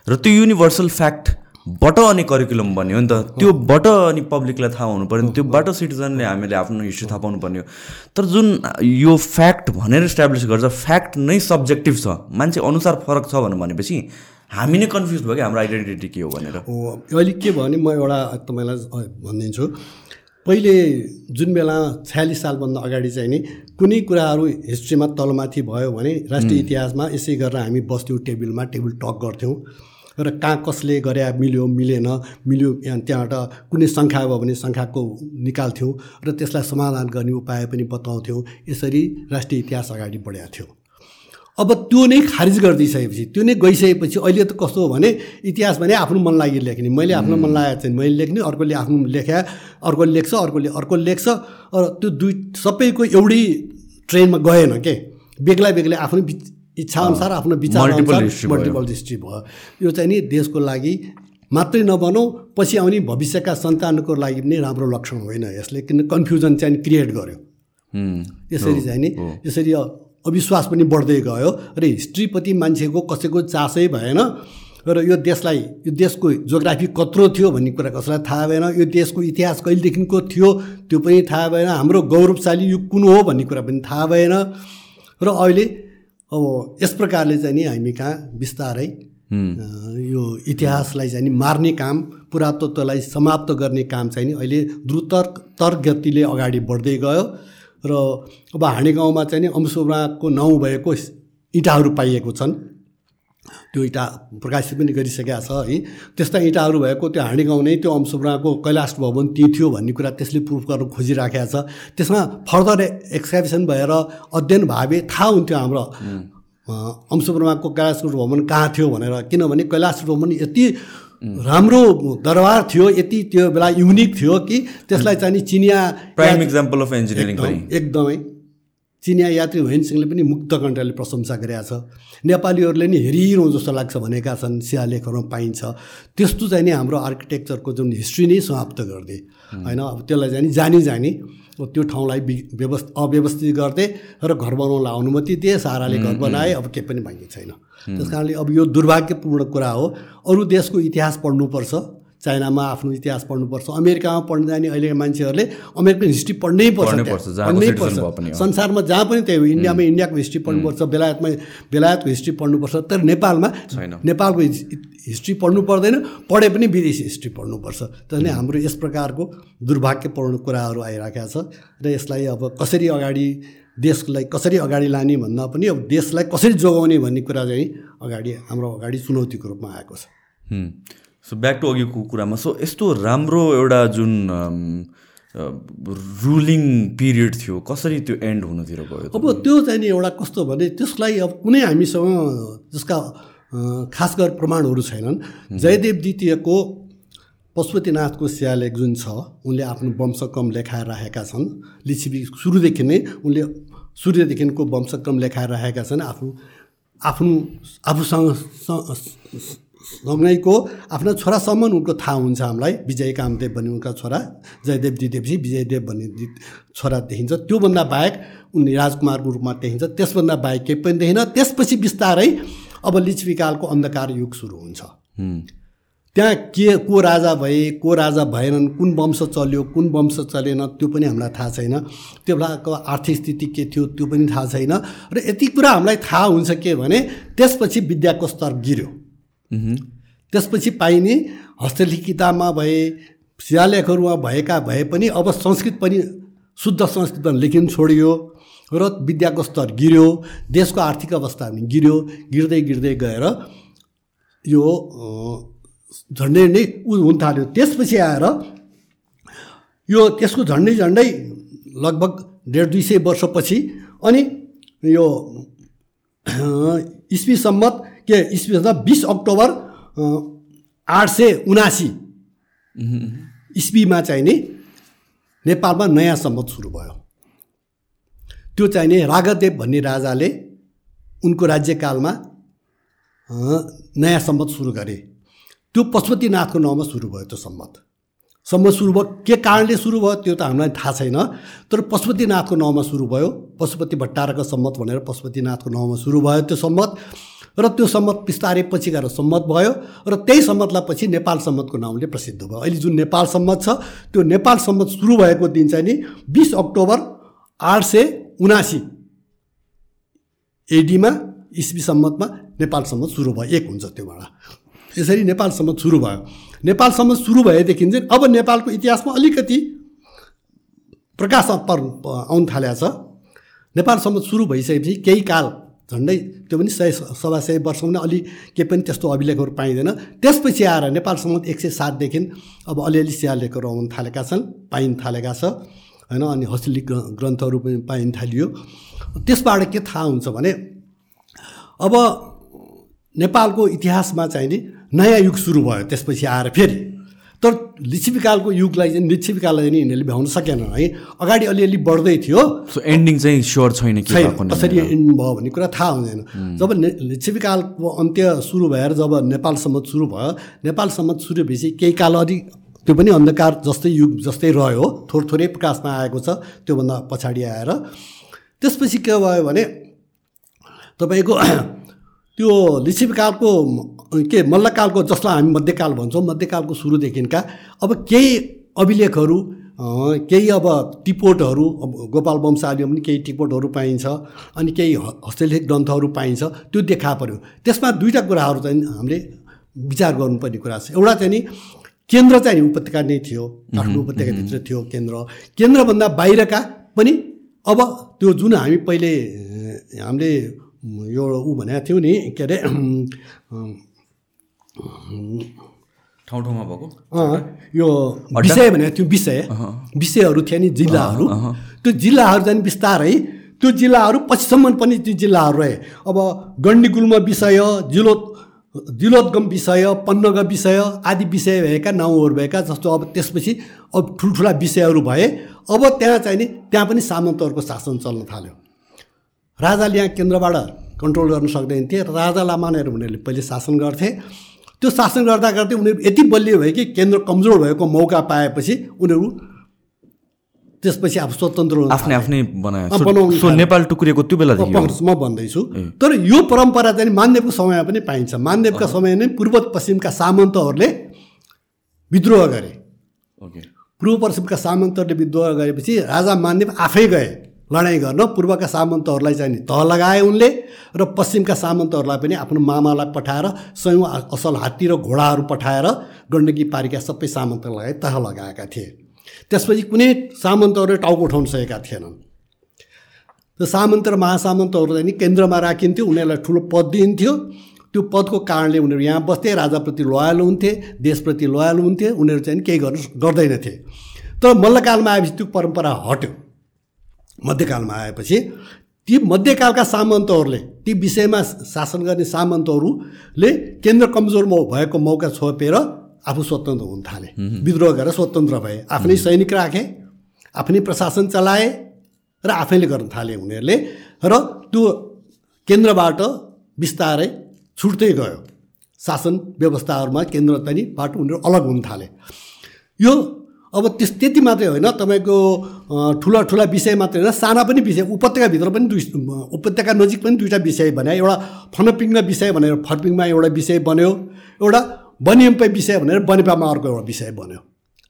र त्यो युनिभर्सल फ्याक्टबाट अनि करिकुलम बन्यो नि त त्योबाट अनि पब्लिकलाई थाहा हुनु पऱ्यो त्योबाट सिटिजनले हामीले आफ्नो हिस्ट्री थाहा पाउनु पर्ने हो। तर जुन यो फ्याक्ट भनेर इस्टाब्लिस गर्छ फ्याक्ट नै सब्जेक्टिभ छ मान्छे अनुसार फरक छ भनेपछि हामी नै कन्फ्युज भयो कि हाम्रो आइडेन्टिटी के हो भनेर। अहिले के भयो भने म एउटा तपाईँलाई भनिदिन्छु। पहिले जुन बेला छयालिस सालभन्दा अगाडि चाहिँ नि कुनै कुराहरू हिस्ट्रीमा तलमाथि भयो भने राष्ट्रिय इतिहासमा यसै गरेर हामी बस्थ्यौँ टेबलमा टेबल टक गर्थ्यौँ। र कहाँ कसले गरे मिल्यो मिलेन मिल्यो त्यहाँबाट कुनै सङ्ख्या भयो भने सङ्ख्याको निकाल्थ्यौँ र त्यसलाई समाधान गर्ने उपाय पनि बताउँथ्यौँ। यसरी राष्ट्रिय इतिहास अगाडि बढाएको थियो। अब त्यो नै खारिज गरिदिइसकेपछि त्यो नै गइसकेपछि अहिले त कस्तो हो भने इतिहास भने आफ्नो मन लागि लेख्ने। मैले आफ्नो मन लागेको चाहिँ मैले लेख्ने अर्कोले आफ्नो लेख्या अर्कोले लेख्छ अर्कोले अर्को लेख्छ र त्यो दुई सबैको एउटै ट्रेनमा गएन के? बेग्ला बेग्लै आफ्नो इच्छाअनुसार आफ्नो विचार मल्टिपल हिस्ट्री भयो। यो चाहिँ नि देशको लागि मात्रै नबनौँ पछि आउने भविष्यका सन्तानको लागि पनि राम्रो लक्षण होइन यसले। किन कन्फ्युजन चाहिँ क्रिएट गर्यो। यसरी चाहिँ नि यसरी अविश्वास पनि बढ्दै गयो। र हिस्ट्रीप्रति मान्छेको कसैको चासै भएन र यो देशलाई यो देशको जोग्राफी कत्रो थियो भन्ने कुरा कसैलाई थाहा भएन। यो देशको इतिहास कहिलेदेखिको थियो त्यो पनि थाहा भएन। हाम्रो गौरवशाली युग कुन हो भन्ने कुरा पनि थाहा भएन। र अहिले अब यस प्रकारले चाहिँ नि हामी कहाँ बिस्तारै यो इतिहासलाई चाहिँ नि मार्ने काम पुरातत्वलाई समाप्त गर्ने काम चाहिँ नि अहिले द्रुत तर गतिले अगाडि बढ्दै गयो। र अब हाँडी गाउँमा चाहिँ नि अम्सुमाको नाउँ भएको इँटाहरू पाइएको छन्। त्यो इँटा प्रकाशित पनि गरिसकेका छ है। त्यस्ता इँटाहरू भएको त्यो हाँडी गाउँ नै त्यो अंशुब्राको कैलाश भवन ती थियो भन्ने कुरा त्यसले प्रुफ गर्न खोजिराखेको छ। त्यसमा फर्दर एक्सकाभेसन भएर अध्ययन भए थाहा हुन्थ्यो हाम्रो अंशुब्रह्माको कैलाश भवन कहाँ थियो भनेर। किनभने कैलाश भवन यति राम्रो दरबार थियो यति त्यो बेला युनिक थियो कि त्यसलाई चाहिँ चिनिया प्राइम इक्जाम्पल अफ इन्जिनियरिङ एकदमै चिनिया यात्री होइन सिंहले पनि मुक्त कण्ठले प्रशंसा गरेका छ। नेपालीहरूले नि हेरिरहँ जस्तो लाग्छ भनेका छन् शिलालेखहरूमा पाइन्छ। त्यस्तो चाहिँ नि हाम्रो आर्किटेक्चरको जुन हिस्ट्री नै समाप्त गरिदिए। होइन अब त्यसलाई चाहिँ जानी जानी त्यो ठाउँलाई व्यवस्थ अव्यवस्थित गर्दै र घर बनाउनलाई अनुमति दिए साराले घर बनाए अब केही पनि बाँकी छैन। त्यस कारणले अब यो दुर्भाग्यपूर्ण कुरा हो। अरू देशको इतिहास पढ्नुपर्छ। चाइनामा आफ्नो इतिहास पढ्नुपर्छ। अमेरिकामा पढ्न जाने अहिलेका मान्छेहरूले अमेरिकन हिस्ट्री पढ्नै पर्छ पढ्नै पर्छ संसारमा जहाँ पनि त्यही हो। इन्डियामा इन्डियाको हिस्ट्री पढ्नुपर्छ बेलायतमा बेलायतको हिस्ट्री पढ्नुपर्छ। तर नेपालमा नेपालको हिस्ट्री पढ्नु पर्दैन पढे पनि विदेशी हिस्ट्री पढ्नुपर्छ। त्यसले हाम्रो यस प्रकारको दुर्भाग्यपूर्ण कुराहरू आइरहेका छ र यसलाई अब कसरी अगाडि देशलाई कसरी अगाडि लाने भन्दा पनि अब देशलाई कसरी जोगाउने भन्ने कुरा चाहिँ अगाडि हाम्रो अगाडि चुनौतीको रूपमा आएको छ। सो ब्याक टु अघिको कुरामा. सो यस्तो राम्रो एउटा जुन रुलिङ पिरियड थियो कसरी त्यो एन्ड हुनतिर गयो अब त्यो चाहिँ नि एउटा कस्तो भने त्यसलाई अब कुनै हामीसँग जसका खास गरी प्रमाणहरू छैनन्। जयदेव द्वितीयको पशुपतिनाथको शिलालेख जुन छ उनले आफ्नो वंशक्रम लेखाएर राखेका छन्। लिच्छिपी सुरुदेखि नै उनले सूर्यदेखिको वंशक्रम लेखाएर राखेका छन्। आफ्नो आफ्नो आफूसँग सँगैको आफ्ना छोरासम्म उनको थाहा हुन्छ हामीलाई। विजय कामदेव भन्ने उनका छोरा जयदेव दिदेवजी विजयदेव भन्ने छोरा देखिन्छ। त्योभन्दा बाहेक उनी राजकुमारको रूपमा देखिन्छ। त्यसभन्दा बाहेक केही पनि देखिन त्यसपछि बिस्तारै अब लिच्छविकालको अन्धकार युग सुरु हुन्छ। त्यहाँ के को राजा भए को राजा भएनन् कुन वंश चल्यो कुन वंश चलेन त्यो पनि हामीलाई थाहा छैन। त्यो बेलाको आर्थिक स्थिति के थियो त्यो पनि थाहा छैन। र यति कुरा हामीलाई थाहा हुन्छ के भने त्यसपछि विद्याको स्तर गिर्यो त्यसपछि पाइने हस्तलिखितमा भए शिलालेखहरूमा भएका भए पनि अब संस्कृत पनि शुद्ध संस्कृतमा लेखिन छोडियो र विद्याको स्तर गिर्यो देशको आर्थिक अवस्था पनि गिर्यो गिर्दै गिर्दै गएर यो झन्डै नै उ हुन थाल्यो। त्यसपछि आएर यो त्यसको झन्डै झन्डै लगभग डेढ दुई सय वर्षपछि अनि यो इस्वी सम्मत के इस्वी बिस अक्टोबर आठ सय उनासी इस्वीमा चाहिँ नि नेपालमा नयाँ सम्मत सुरु भयो। त्यो चाहिँ नि रागदेव भन्ने राजाले उनको राज्यकालमा नयाँ सम्मत सुरु गरे। त्यो पशुपतिनाथको नाउँमा सुरु भयो त्यो सम्मत सम्मत सुरु भयो के कारणले सुरु भयो त्यो त हामीलाई थाहा छैन तर पशुपतिनाथको नाउँमा सुरु भयो पशुपति भट्टाराको सम्मत भनेर पशुपतिनाथको नाउँमा सुरु भयो त्यो सम्मत र त्यो सम्मत बिस्तारै पछि गएर सम्मत भयो र त्यही सम्मतलाई पछि नेपाल सम्मतको नाउँले प्रसिद्ध भयो। अहिले जुन नेपाल सम्मत छ त्यो नेपाल सम्मत सुरु भएको दिन चाहिँ नि बिस अक्टोबर आठ सय उनासी एडीमा इस्वी सम्मतमा नेपाल सम्मत सुरु भयो। एक हुन्छ त्योबाट यसरी नेपाल सम्मत सुरु भयो। नेपाल सम्मत सुरु भएदेखि चाहिँ अब नेपालको इतिहासमा अलिकति प्रकाश पर आउनु थालेको छ। नेपाल सम्मत सुरु भइसकेपछि केही काल झन्डै त्यो पनि सय सवा सय वर्षमा पनि अलि केही पनि त्यस्तो अभिलेखहरू पाइँदैन। त्यसपछि आएर नेपालसम्म एक सय सातदेखि अब अलिअलि शिलालेखहरू आउनु थालेका छन् पाइन थालेका छ होइन अनि हस्तलिख ग्रन्थहरू पनि पाइन थालियो। त्यसबाट के थाहा हुन्छ भने अब नेपालको इतिहासमा चाहिँ नि नयाँ युग सुरु भयो त्यसपछि आएर फेरि। तर लिच्छिविकालको युगलाई चाहिँ लिच्छिविकाललाई चाहिँ यिनीहरूले भ्याउन सकेनन् है। अगाडि अलिअलि बढ्दै थियो। सो एन्डिङ चाहिँ स्योर छैन कसरी एन्ड भयो भन्ने कुरा थाहा हुँदैन। जब लिच्छिविकालको अन्त्य सुरु भएर जब नेपाल सम्मत सुरु भयो नेपाल सम्मत सुरु भएपछि केही काल अलिक त्यो पनि अन्धकार जस्तै युग जस्तै रह्यो। थोर थोरै प्रकाशमा आएको छ त्योभन्दा पछाडि आएर। त्यसपछि के भयो भने तपाईँको त्यो लिच्छिविकालको के मल्लकालको जसलाई हामी मध्यकाल भन्छौँ मध्यकालको सुरुदेखिका अब केही अभिलेखहरू केही अब टिपोटहरू अब गोपाल वंशावलीमा पनि केही टिपोटहरू पाइन्छ अनि केही हस्तलेख ग्रन्थहरू पाइन्छ त्यो देखा पऱ्यो त्यसमा दुईवटा कुराहरू चाहिँ हामीले विचार गर्नुपर्ने कुरा छ। एउटा चाहिँ नि केन्द्र चाहिँ उपत्यका नै थियो काठमाडौँ उपत्यकाभित्र थियो केन्द्र। केन्द्रभन्दा बाहिरका पनि अब त्यो जुन हामी पहिले हामीले यो ऊ भनेको थियो नि के अरे ठाउँ ठाउँमा भएको? यो विषय भनेको थियो विषय। विषयहरू थिए नि जिल्लाहरू। त्यो जिल्लाहरू चाहिँ बिस्तारै त्यो जिल्लाहरू पछिसम्म पनि त्यो जिल्लाहरू रहे। अब गण्डीकुलमा विषय जिलोत जिलोद्गम विषय पन्नग विषय आदि विषय भएका नाउँहरू भएका जस्तो अब त्यसपछि अब ठुल्ठुला विषयहरू भए अब त्यहाँ चाहिँ नि त्यहाँ पनि सामन्तहरूको शासन चल्न थाल्यो। राजाले यहाँ केन्द्रबाट कन्ट्रोल गर्न सक्दैन थिए। राजा लामानेहरू उनीहरूले पहिले शासन गर्थे। त्यो शासन गर्दा गर्दै उनीहरू यति बलियो भयो कि केन्द्र कमजोर भएको मौका पाएपछि उनीहरू त्यसपछि अब स्वतन्त्र आफ्नै आफ्नै बनायो सो- नेपाल टुक्रिएको त्यो। पक्ष म भन्दैछु। तर यो परम्परा चाहिँ मानदेवको समयमा पनि पाइन्छ। मानदेवका समय नै पूर्व पश्चिमका सामन्तहरूले विद्रोह गरे। पूर्व पश्चिमका सामन्तहरूले विद्रोह गरेपछि राजा मानदेव आफै गए। लडाइँ गर्न पूर्वका सामन्तहरूलाई चाहिँ तह लगाए उनले र पश्चिमका सामन्तहरूलाई पनि आफ्नो मामालाई पठाएर स्वयं असल हात्ती र घोडाहरू पठाएर गण्डकी पारीका सबै सामन्तहरूलाई तह लगाएका थिए। त्यसपछि कुनै सामन्तहरूले टाउको उठाउन सकेका थिएनन्। त्यो सामन्त र महासामन्तहरू चाहिँ नि केन्द्रमा राखिन्थ्यो उनीहरूलाई ठुलो पद दिइन्थ्यो। त्यो पदको कारणले उनीहरू यहाँ बस्थे राजाप्रति लोयल हुन्थे देशप्रति लोयल हुन्थे उनीहरू चाहिँ केही गर्नु गर्दैनथे। तर मल्लकालमा आएपछि त्यो परम्परा हट्यो। मध्यकालमा आएपछि ती मध्यकालका सामन्तहरूले ती विषयमा शासन गर्ने सामन्तहरूले केन्द्र कमजोर भएको मौका छोपेर आफू स्वतन्त्र हुन थाले। विद्रोह गरेर स्वतन्त्र भए। आफ्नै सैनिक राखे आफ्नै प्रशासन चलाए र आफैले गर्न थाले उनीहरूले र त्यो केन्द्रबाट बिस्तारै छुट्दै गयो। शासन व्यवस्थाहरूमा केन्द्र चाहिँ बाट उनीहरू अलग हुन थाले। यो अब त्यस त्यति मात्रै होइन तपाईँको ठुला ठुला विषय मात्रै होइन साना पनि विषय उपत्यकाभित्र पनि दुई उपत्यका नजिक पनि दुईवटा विषय भने एउटा फनपिङमा विषय भनेर फर्पिङमा एउटा विषय बन्यो एउटा बनियम्पै विषय भनेर बनेपामा अर्को एउटा विषय बन्यो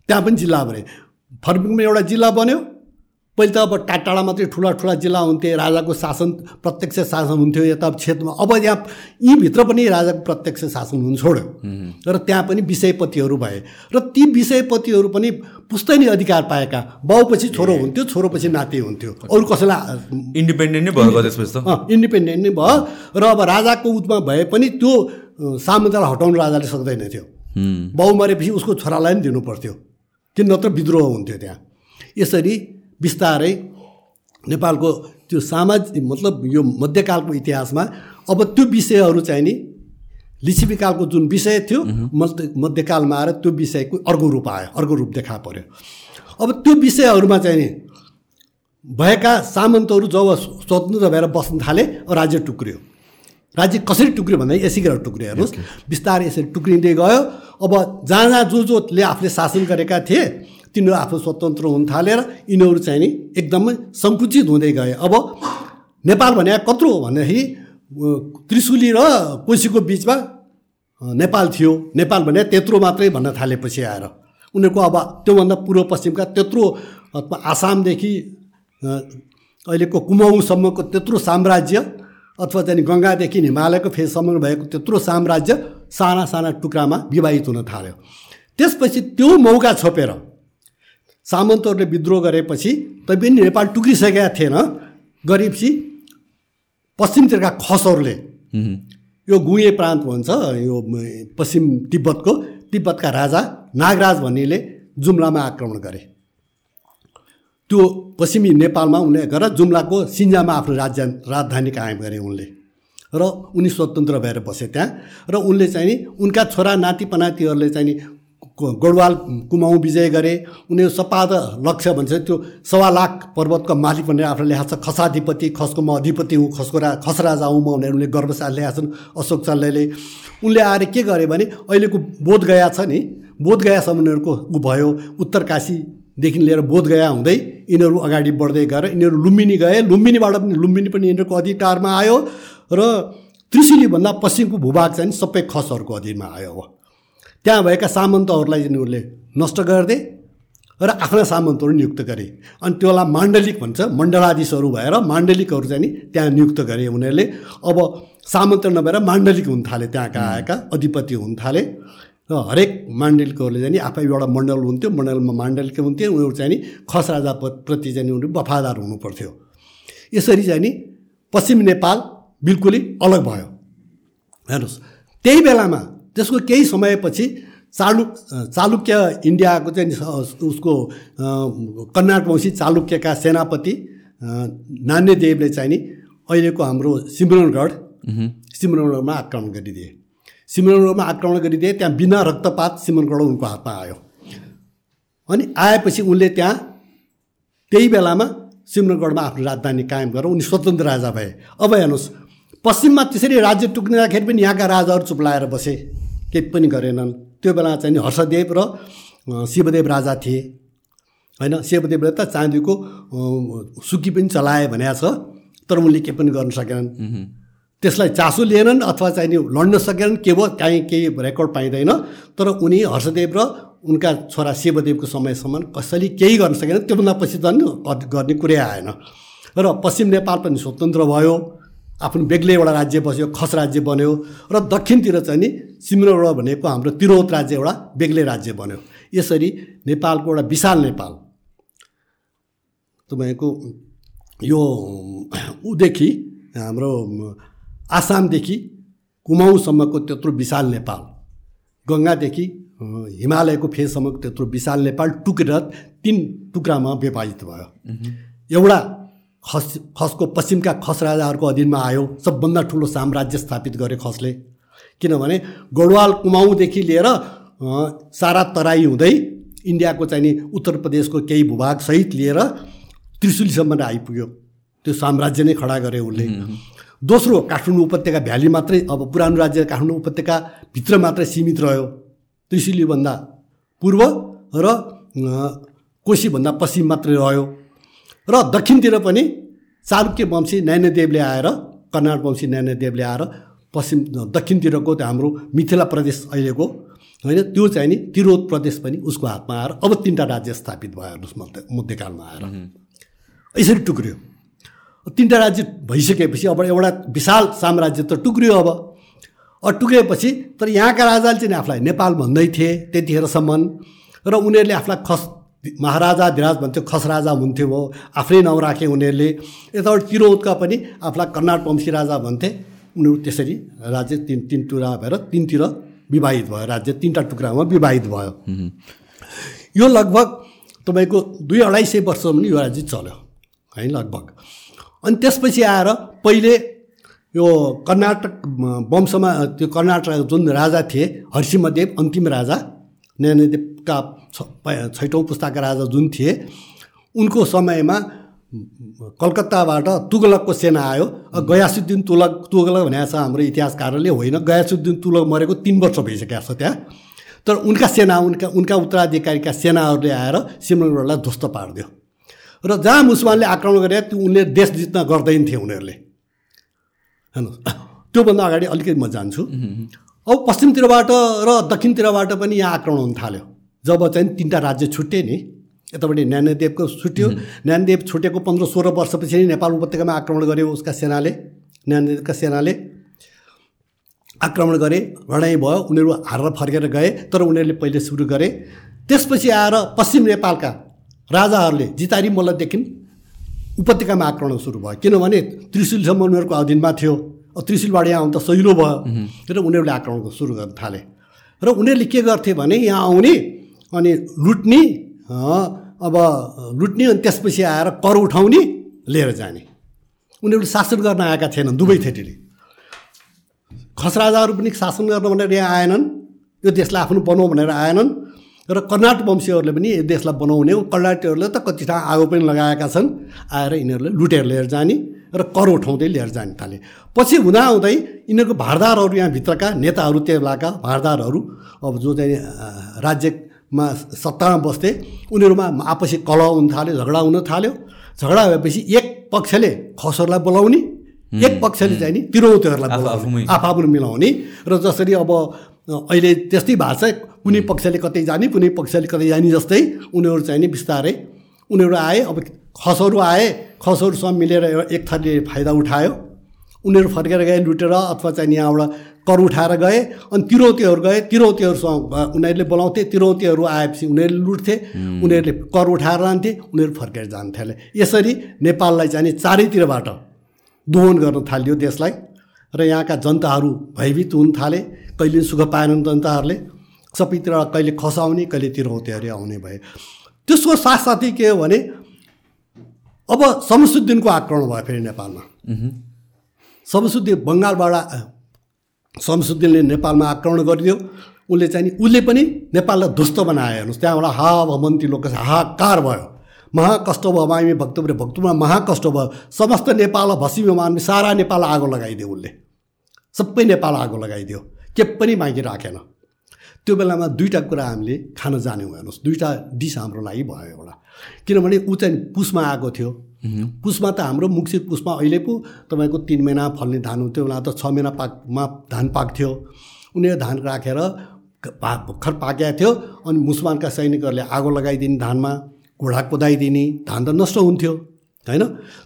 त्यहाँ पनि जिल्ला बने फर्पिङमा एउटा जिल्ला बन्यो पहिले त अब टाढा टाढा मात्रै ठुला ठुला जिल्ला हुन्थे राजाको शासन प्रत्यक्ष शासन हुन्थ्यो यता क्षेत्रमा। अब यहाँ यहीँभित्र पनि राजाको प्रत्यक्ष शासन हुन छोड्यो। र त्यहाँ पनि विषयपतिहरू भए। र ती विषयपतिहरू पनि पुस्तैनी अधिकार पाएका। बाउपछि छोरो हुन्थ्यो छोरोपछि नाति हुन्थ्यो। अरू कसैलाई इन्डिपेन्डेन्ट नै भयो त्यसपछि त? अँ, इन्डिपेन्डेन्ट नै भयो। र अब राजाको उतमा भए पनि त्यो अँ, सामन्तलाई हटाउनु राजाले सक्दैन थियो। बाउ मरेपछि उसको छोरालाई पनि दिनु पर्थ्यो कि नत्र विद्रोह हुन्थ्यो त्यहाँ। यसरी बिस्तारै नेपालको त्यो सामाजिक मतलब यो मध्यकालको इतिहासमा अब त्यो विषयहरू चाहिँ नि लिच्छिपीकालको जुन विषय थियो मध्य मध्यकालमा आएर त्यो विषयको अर्को रूप आयो अर्को रूप देखा पर्यो। अब त्यो विषयहरूमा चाहिँ नि भएका सामन्तहरू जब स्वतन्त्र भएर बस्न थाले राज्य टुक्रियो। राज्य कसरी टुक्रियो भन्दा यसै गरेर टुक्रियो हेर्नुहोस्। बिस्तारै यसरी टुक्रिँदै गयो। अब जहाँ जहाँ जो जोले आफूले शासन गरेका थिए तिनीहरू आफू स्वतन्त्र हुन थालेर यिनीहरू चाहिँ नि एकदमै सङ्कुचित हुँदै गए। अब नेपाल भने कत्रो हो भन्दाखेरि त्रिशुली र कोसीको बिचमा नेपाल थियो। नेपाल भने त्यत्रो मात्रै भन्न थालेपछि आएर। उनीहरूको अब त्योभन्दा पूर्व पश्चिमका त्यत्रो आसामदेखि अहिलेको कुमाउँसम्मको त्यत्रो साम्राज्य अथवा चाहिँ गङ्गादेखि हिमालयको फेससम्म भएको त्यत्रो साम्राज्य साना साना टुक्रामा विभाजित हुन थाल्यो। त्यसपछि त्यो मौका छोपेर सामन्तहरूले विद्रोह गरेपछि तैपनि नेपाल टुक्रिसकेका थिएन। गरेपछि पश्चिमतिरका खसहरूले यो गुए प्रान्त भन्छ यो पश्चिम तिब्बतको। तिब्बतका राजा नागराज भन्नेले जुम्लामा आक्रमण गरे। त्यो पश्चिमी नेपालमा उनले गएर जुम्लाको सिन्जामा आफ्नो राज्य राजधानी कायम गरे उनले। र उनी स्वतन्त्र भएर बसे त्यहाँ। र उनले चाहिँ नि उनका छोरा नाति पनातिहरूले चाहिँ नि गढवाल कुमाउँ विजय गरे उनीहरू सपाद लक्ष्य भन्छ त्यो सवा लाख पर्वतको मालिक भनेर आफूले ल्याएको छ खसाधिपति खसको म अधिपति हुँ खसको रा खस राजा हुँ म भनेर उनले गर्वसाथ ल्याएका छन् अशोक चल्लेले उनले आएर के गरे भने अहिलेको बोध गया छ नि बोध गयासम्म उनीहरूको ऊ भयो। उत्तर काशीदेखि लिएर बोध गया हुँदै यिनीहरू अगाडि बढ्दै गएर यिनीहरू लुम्बिनी गए। लुम्बिनीबाट पनि लुम्बिनी पनि यिनीहरूको अधिकारमा आयो। र त्रिशुलीभन्दा पश्चिमको भूभाग चाहिँ सबै खसहरूको अधीनमा आयो अब त्यहाँ भएका सामन्तहरूलाई यिनीहरूले नष्ट गरिदिए र आफ्ना सामन्तहरू नियुक्त गरे। अनि त्यसलाई माण्डलिक भन्छ मण्डलाधीशहरू भएर माण्डलिकहरू चाहिँ नि त्यहाँ नियुक्त गरे उनीहरूले। अब सामन्त नभएर माण्डलिक हुन थाले त्यहाँका आएका अधिपति हुन थाले। र हरेक माण्डलिकहरूले चाहिँ आफै एउटा मण्डल हुन्थ्यो मण्डलमा माण्डलिक हुन्थ्यो उनीहरू चाहिँ नि खस राजा प्रति चाहिँ उनीहरू वफादार हुनुपर्थ्यो। यसरी चाहिँ नि पश्चिम नेपाल बिल्कुलै अलग भयो। हेर्नुहोस् त्यही बेलामा त्यसको केही समयपछि चालु चालुक्य इन्डियाको चाहिँ उसको कन्नाटवंशी चालुक्यका सेनापति नान्यदेवले चाहिँ नि अहिलेको हाम्रो सिमरनगढ सिमरनगढमा आक्रमण गरिदिए। सिमरनगढमा आक्रमण गरिदिए त्यहाँ बिना रक्तपात सिमरनगढ उनको हातमा आयो। अनि आएपछि उनले त्यहाँ त्यही बेलामा सिमरनगढमा आफ्नो राजधानी कायम गरेर उनी स्वतन्त्र राजा भए। अब हेर्नुहोस् पश्चिममा त्यसरी राज्य टुक्रिँदाखेरि पनि यहाँका राजाहरू चुप्लाएर बसे। केही पनि गरेनन्। त्यो बेला चाहिँ हर्षदेव र शिवदेव राजा थिए। होइन शिवदेवले त चाँदीको सुकी पनि चलाए भनेको छ तर उनले केही पनि गर्न सकेनन्। त्यसलाई चासो लिएनन् अथवा चाहिँ नि लड्न सकेनन् के भयो काहीँ केही रेकर्ड पाइँदैन। तर उनी हर्षदेव र उनका छोरा शिवदेवको समयसम्म कसैले केही गर्न सकेन त्योभन्दा पछि झन् गर्ने कुरै आएन। र पश्चिम नेपाल पनि स्वतन्त्र भयो। आफ्नो बेग्लै एउटा राज्य बस्यो खस राज्य बन्यो र दक्षिणतिर चाहिँ नि सिमरौडा भनेको हाम्रो तिरौत राज्य एउटा बेग्लै राज्य बन्यो। यसरी नेपालको एउटा विशाल नेपाल। तपाईँको यो उदेखि हाम्रो आसामदेखि कुमाउँसम्मको त्यत्रो विशाल नेपाल। गङ्गादेखि हिमालयको फेससम्मको त्यत्रो विशाल नेपाल टुक्रेर तिन टुक्रामा विभाजित भयो। एउटा खस खसको पश्चिमका खस राजाहरूको अधीनमा आयो सबभन्दा ठुलो साम्राज्य स्थापित गर्यो खसले। किनभने गढवाल कुमाउँदेखि लिएर सारा तराई हुँदै इन्डियाको चाहिँ नि उत्तर प्रदेशको केही भूभागसहित लिएर त्रिशुलीसम्म आइपुग्यो। त्यो साम्राज्य नै खडा गरे उसले दोस्रो काठमाडौँ उपत्यका भ्याली मात्रै अब पुरानो राज्य काठमाडौँ उपत्यकाभित्र मात्रै सीमित रह्यो। त्रिशुलीभन्दा पूर्व र कोशीभन्दा पश्चिम मात्रै रह्यो। र दक्षिणतिर पनि चालुक्य वंशी नैन्यदेवले आएर कर्नाटक वंशी नैन्यदेवले आएर पश्चिम दक्षिणतिरको हाम्रो मिथिला प्रदेश अहिलेको होइन त्यो चाहिँ नि तिरोध प्रदेश पनि उसको हातमा आएर अब तिनवटा राज्य स्थापित भयो हेर्नुहोस् मध्य मध्यकालमा आएर। यसरी टुक्रियो। तिनवटा राज्य भइसकेपछि अब एउटा विशाल साम्राज्य त टुक्रियो अब। टुक्रिएपछि तर यहाँका राजाले चाहिँ आफूलाई नेपाल भन्दै थिए त्यतिखेरसम्म र उनीहरूले आफूलाई खस महाराजा धिराज भन्थ्यो खस राजा हुन्थ्यो हो आफ्नै नाउँ राखे उनीहरूले। यताबाट तिरौतका पनि आफूलाई कर्नाट वंशी राजा भन्थे। उनीहरू त्यसरी राज्य तिन तिन टुक्रा भएर तिनतिर विवाहित भयो। राज्य तिनवटा टुक्रामा विवाहित भयो। यो लगभग तपाईँको दुई अढाई सय वर्षसम्म यो राज्य चल्यो। है लगभग। अनि त्यसपछि आएर पहिले यो कर्नाटक वंशमा त्यो कर्नाटक जुन राजा थिए हर्षिमदेव अन्तिम राजा ज्ञानदेवका छैटौँ पुस्ताका राजा जुन थिए उनको समयमा कलकत्ताबाट तुगलकको सेना आयो। गयासुद्दिन तुलक तुगलक भनेको छ हाम्रो इतिहासकारले होइन। गयासुद्दिन तुलक मरेको तिन वर्ष भइसकेको छ त्यहाँ। तर उनका सेना उनका उनका उत्तराधिकारीका सेनाहरूले आएर सिमरनगढलाई ध्वस्त पारिदियो। र जहाँ मुसलमानले आक्रमण गरे त्यो उनले देश जित्न गर्दैन थिए उनीहरूले। हेर्नुहोस् त्योभन्दा अगाडि अलिकति म जान्छु। अब पश्चिमतिरबाट र दक्षिणतिरबाट पनि यहाँ आक्रमण हुन थाल्यो। जब चाहिँ तिनवटा राज्य छुट्टे नि यतापट्टि ज्ञानदेवको छुट्यो ज्ञानदेव छुटेको पन्ध्र सोह्र वर्षपछि नै नेपाल उपत्यकामा आक्रमण गर्यो उसका सेनाले ज्ञानदेवका सेनाले। आक्रमण गरे लडाइँ भयो उनीहरू हारेर फर्केर गए तर उनीहरूले पहिले सुरु गरे। त्यसपछि आएर पश्चिम नेपालका राजाहरूले जितारी मल्लदेखि उपत्यकामा आक्रमण सुरु भयो। किनभने त्रिशुलसम्म उनीहरूको अधीनमा थियो त्रिशुलबाट यहाँ आउनु त सहिलो भयो। र उनीहरूले आक्रमण सुरु गर्न थाले। र उनीहरूले के गर्थे भने यहाँ आउने अनि लुट्ने अब लुट्ने अनि त्यसपछि आएर कर उठाउने लिएर जाने। उनीहरू शासन गर्न आएका थिएनन् दुवै थेटीले। खस राजाहरू पनि शासन गर्न भनेर यहाँ आएनन् यो देशलाई आफ्नो बनाऊ भनेर आएनन् र कर्नाटक वंशीहरूले पनि यो देशलाई बनाउने कर्नाटकहरूले त कति ठाउँ आगो पनि लगाएका छन् आएर यिनीहरूले लुटेर लिएर जाने र कर उठाउँदै लिएर जाने थाले। पछि हुँदाहुँदै यिनीहरूको भारदारहरू यहाँभित्रका नेताहरू बेलाका भारदारहरू अब जो चाहिँ राज्यमा सत्तामा बस्थे उनीहरूमा आपसी कलह हुन थाल्यो झगडा हुन थाल्यो। झगडा भएपछि एक पक्षले खसहरूलाई बोलाउने एक पक्षले चाहिँ नि तिरौतीहरूलाई बोलाउने आफू मिलाउने। र जसरी अब अहिले त्यस्तै भएको छ कुनै पक्षले कतै जाने कुनै पक्षले कतै जाने जस्तै उनीहरू चाहिँ नि बिस्तारै उनीहरू आए अब खसहरू आए खसहरूसँग मिलेर एक थरीले फाइदा उठायो। उनीहरू फर्केर गए लुटेर अथवा चाहिँ यहाँबाट कर उठाएर गए अनि तिरौतीहरू गए। तिरौतीहरूसँग उनीहरूले बोलाउँथे। तिरौतीहरू आएपछि उनीहरूले लुट्थे। उनीहरूले कर उठाएर लान्थे। उनीहरू फर्केर जान्थे यसरी नेपाललाई चाहिँ चारैतिरबाट दोहन गर्न थालियो देशलाई। र यहाँका जनताहरू भयभीत हुन थाले। कहिले सुख पाएनन् जनताहरूले। सबैतिर कहिले खसाउने कहिले तिरौतेहरू आउने भए। त्यसको साथसाथै के हो भने अब शमसुद्दिनको आक्रमण भयो फेरि नेपालमा। शमसुद्दिन बङ्गालबाट शमसुद्दिनले नेपालमा आक्रमण गरिदियो। उसले चाहिँ नि उसले पनि नेपाललाई ध्वस्त बनायो। हेर्नुहोस् त्यहाँबाट हा भमन्ती लोक हाहाकार भयो। महाकष्ट भयो मामी भक्तपुर भक्तपुरमा महाकष्ट भयो। समस्त नेपाललाई भसिमी मामी सारा नेपाललाई आगो लगाइदियो उसले। सबै नेपाल आगो लगाइदियो। के पनि बाँकी राखेन। त्यो बेलामा दुईवटा कुरा हामीले खान जान्यौँ। हेर्नुहोस् दुईवटा डिस हाम्रो लागि भयो एउटा। किनभने ऊ चाहिँ पुसमा आएको थियो? पुसमा त हाम्रो मुक्सित पुसमा अहिले पो तपाईँको तिन महिना फल्ने धान हुन्थ्यो बेला त छ महिना पाकमा धान पाक्थ्यो। उनीहरू धान राखेर पा भर्खर पाकेको थियो अनि मुसलमानका सैनिकहरूले आगो लगाइदिने धानमा घोडा कुदाइदिने धान त नष्ट हुन्थ्यो होइन?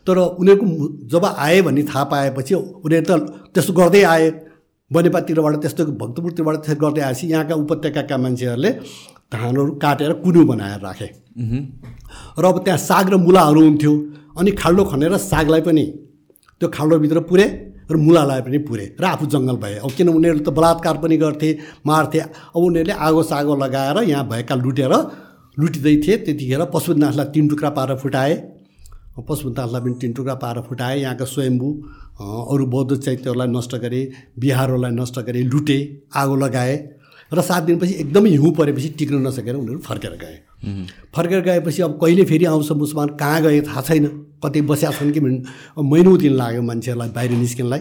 तर उनीहरूको जब आए भन्ने थाहा पाएपछि उनीहरू त त्यस्तो गर्दै आए। बनेपातिरबाट त्यस्तो भक्तपुरतिरबाट त्यस्तो गर्दै आएपछि यहाँका उपत्यकाका मान्छेहरूले धानहरू काटेर कुनु बनाएर राखे। र अब त्यहाँ साग र मुलाहरू हुन्थ्यो। अनि खाल्डो खनेर सागलाई पनि त्यो खाल्डोभित्र पुरे र मुलालाई पनि पुरे र आफू जङ्गल भए। अब किन उनीहरूले त बलात्कार पनि गर्थे मार्थे? अब उनीहरूले आगो सागो लगाएर यहाँ भएका लुटेर लुटिँदै थिए। त्यतिखेर पशुपतिनाथलाई तिन टुक्रा पारेर फुटाए। पशुपतिनाथलाई पनि तिन टुक्रा पारेर फुटाए। यहाँका स्वयम्भू अरू बौद्ध चैत्यहरूलाई नष्ट गरे बिहारहरूलाई नष्ट गरे लुटे आगो लगाए र सात दिनपछि एकदमै हिउँ परेपछि टिक्न नसकेर उनीहरू फर्केर गए। फर्केर गएपछि अब कहिले फेरि आउँछ मुसलमान कहाँ गए थाहा छैन। कतै बस्या छन् कि महिनौ दिन लाग्यो मान्छेहरूलाई बाहिर निस्किनलाई।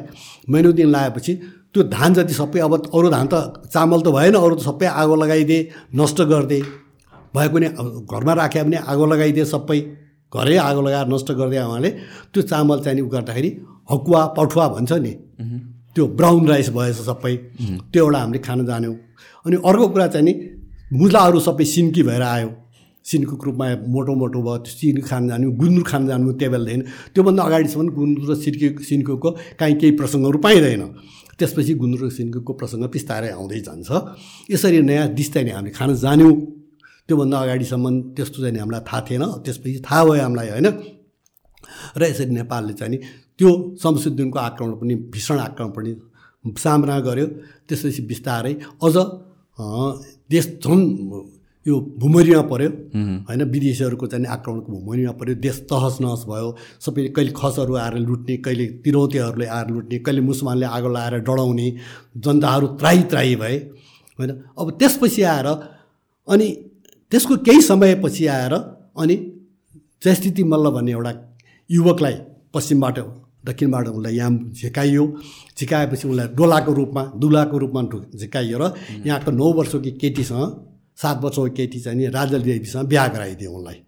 महिनौ दिन लगाएपछि त्यो धान जति सबै अब अरू धान त चामल त भएन अरू त सबै आगो लगाइदिए नष्ट गरिदिए। भएको नि घरमा राखे पनि आगो लगाइदिए सबै। घरै आगो लगाएर नष्ट गरिदिए उहाँले। त्यो चामल चाहिँ उ गर्दाखेरि हकुवा पठुवा भन्छ नि त्यो ब्राउन राइस भएछ सबै। त्यो एउटा हामीले खान जान्यौँ। अनि अर्को कुरा चाहिँ नि मुलाहरू सबै सिन्की भएर आयो। सिनको रूपमा मोटो मोटो भयो सिन खान जानु गुन्द्रुक खान जानु त्यो बेलादेखि त्योभन्दा अगाडिसम्म गुन्द्रुक र सिर्की सिन्कोको काहीँ केही प्रसङ्गहरू पाइँदैन। त्यसपछि गुन्द्रुक सिन्कोको प्रसङ्ग बिस्तारै आउँदै जान्छ। यसरी नयाँ डिस चाहिँ हामीले खान जान्यौँ। त्योभन्दा अगाडिसम्म त्यस्तो चाहिँ हामीलाई थाहा थिएन। त्यसपछि थाहा भयो हामीलाई होइन? र यसरी नेपालले चाहिँ नि त्यो शमसुद्दिनको आक्रमण पनि भीषण आक्रमण पनि सामना गर्यो। त्यसपछि बिस्तारै अझ देश झन् यो भुमरीमा पऱ्यो होइन विदेशीहरूको चाहिँ आक्रमणको भुमरीमा पऱ्यो देश तहस नहस भयो। सबै कहिले खसहरू आएर लुट्ने कहिले तिरौतेहरूले आएर लुट्ने कहिले मुसलमानले आगो लगाएर डढाउने जनताहरू त्राही त्राही भए। होइन अब त्यसपछि आएर अनि त्यसको केही समयपछि आएर अनि जयस्थिति मल्ल भन्ने एउटा युवकलाई पश्चिमबाट दक्षिणबाट उसलाई याम झिकाइयो। झिकाएपछि उसलाई डोलाको रूपमा दुलाको रूपमा झिकाइयो र यहाँको नौ वर्षकी केटीसँग सात वर्षको केटी चाहिँ नि राजा देवीसँग बिहा गराइदियो उनलाई।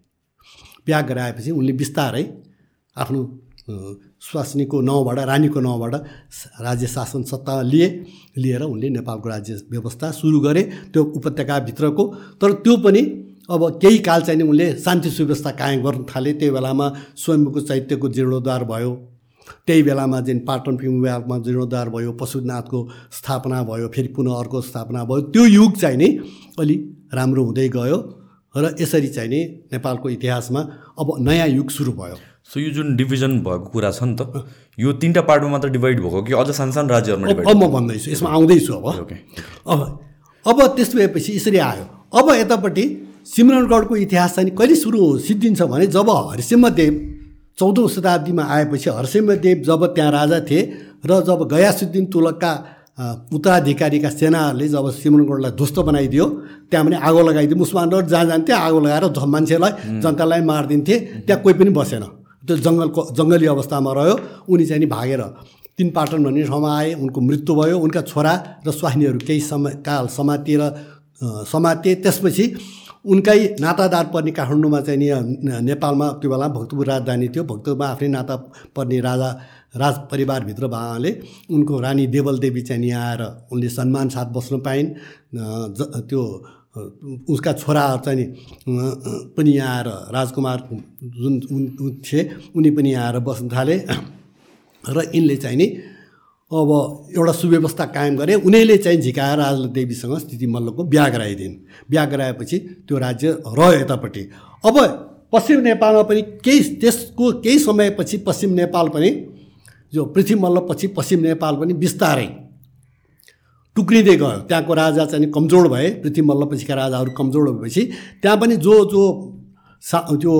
बिहा गराएपछि उनले बिस्तारै आफ्नो स्वास्नीको नाउँबाट रानीको नाउँबाट राज्य शासन सत्ता लिए लिएर उनले नेपालको राज्य व्यवस्था सुरु गरे त्यो उपत्यकाभित्रको। तर त्यो पनि अब केही काल चाहिँ नि उनले शान्ति सुव्यवस्था कायम गर्न थाले त्यही बेलामा स्वयम्भूको चैत्यको जीर्णोद्धार भयो। त्यही बेलामा जुन पाटन विभागमा जीर्णोद्धार भयो पशुनाथको स्थापना भयो फेरि पुनः अर्को स्थापना भयो। त्यो युग चाहिँ नि अलि राम्रो हुँदै गयो र यसरी चाहिँ नि नेपालको इतिहासमा अब नयाँ युग सुरु भयो। सो यो जुन डिभिजन भएको कुरा छ नि त यो तिनवटा पार्टमा मात्र डिभाइड भएको कि अझ सानसानो राज्यहरूमा अब म भन्दैछु यसमा आउँदैछु अब। अब अब त्यस्तो भएपछि यसरी आयो। अब यतापट्टि सिमरनगढको इतिहास चाहिँ कहिले सुरु सिद्धिन्छ भने जब हरिसिंहदेव चौधौँ शताब्दीमा आएपछि हरसिंहदेव जब त्यहाँ राजा थिए र जब गयासुद्दिन तुलकका उत्तराधिकारीका सेनाहरूले जब सिमरनगढलाई ध्वस्त बनाइदियो त्यहाँ पनि आगो लगाइदियो। मुसलमानहरू जहाँ जान्थे आगो लगाएर मान्छेलाई जनतालाई मारिदिन्थे। त्यहाँ कोही पनि बसेन। त्यो जङ्गलको जङ्गली अवस्थामा रह्यो। उनी चाहिँ नि भागेर तिन पाटन भन्ने ठाउँमा आए। उनको मृत्यु भयो। उनका छोरा र स्वास्नीहरू केही समय काल समातिएर समाते। त्यसपछि उनकै नातादार पर्ने काठमाडौँमा चाहिँ नि नेपालमा त्यो बेला भक्तपुर राजधानी थियो। भक्तपुरमा आफ्नै नाता पर्ने राजा राज परिवारभित्र भएकाले उनको रानी देवल देवी चाहिँ यहाँ आएर उनले सम्मान साथ बस्न पाइन्। त्यो उसका छोराहरू चाहिँ पनि यहाँ आएर राजकुमार जुन उन थिए उनी पनि आएर बस्न थाले। र यिनले चाहिँ नि अब एउटा सुव्यवस्था कायम गरे उनीहरूले चाहिँ झिकाएर देवीसँग स्थिति मल्लको बिहा गराइदिन् बिहा गराएपछि त्यो राज्य रह्यो यतापट्टि। अब पश्चिम नेपालमा पनि केही त्यसको केही समयपछि पश्चिम नेपाल पनि जो पृथ्वी मल्लपछि पश्चिम नेपाल पनि बिस्तारै टुक्रिँदै गयो। त्यहाँको राजा चाहिँ कमजोर भए पृथ्वी मल्लपछिका राजाहरू कमजोर भएपछि त्यहाँ पनि जो जो सा त्यो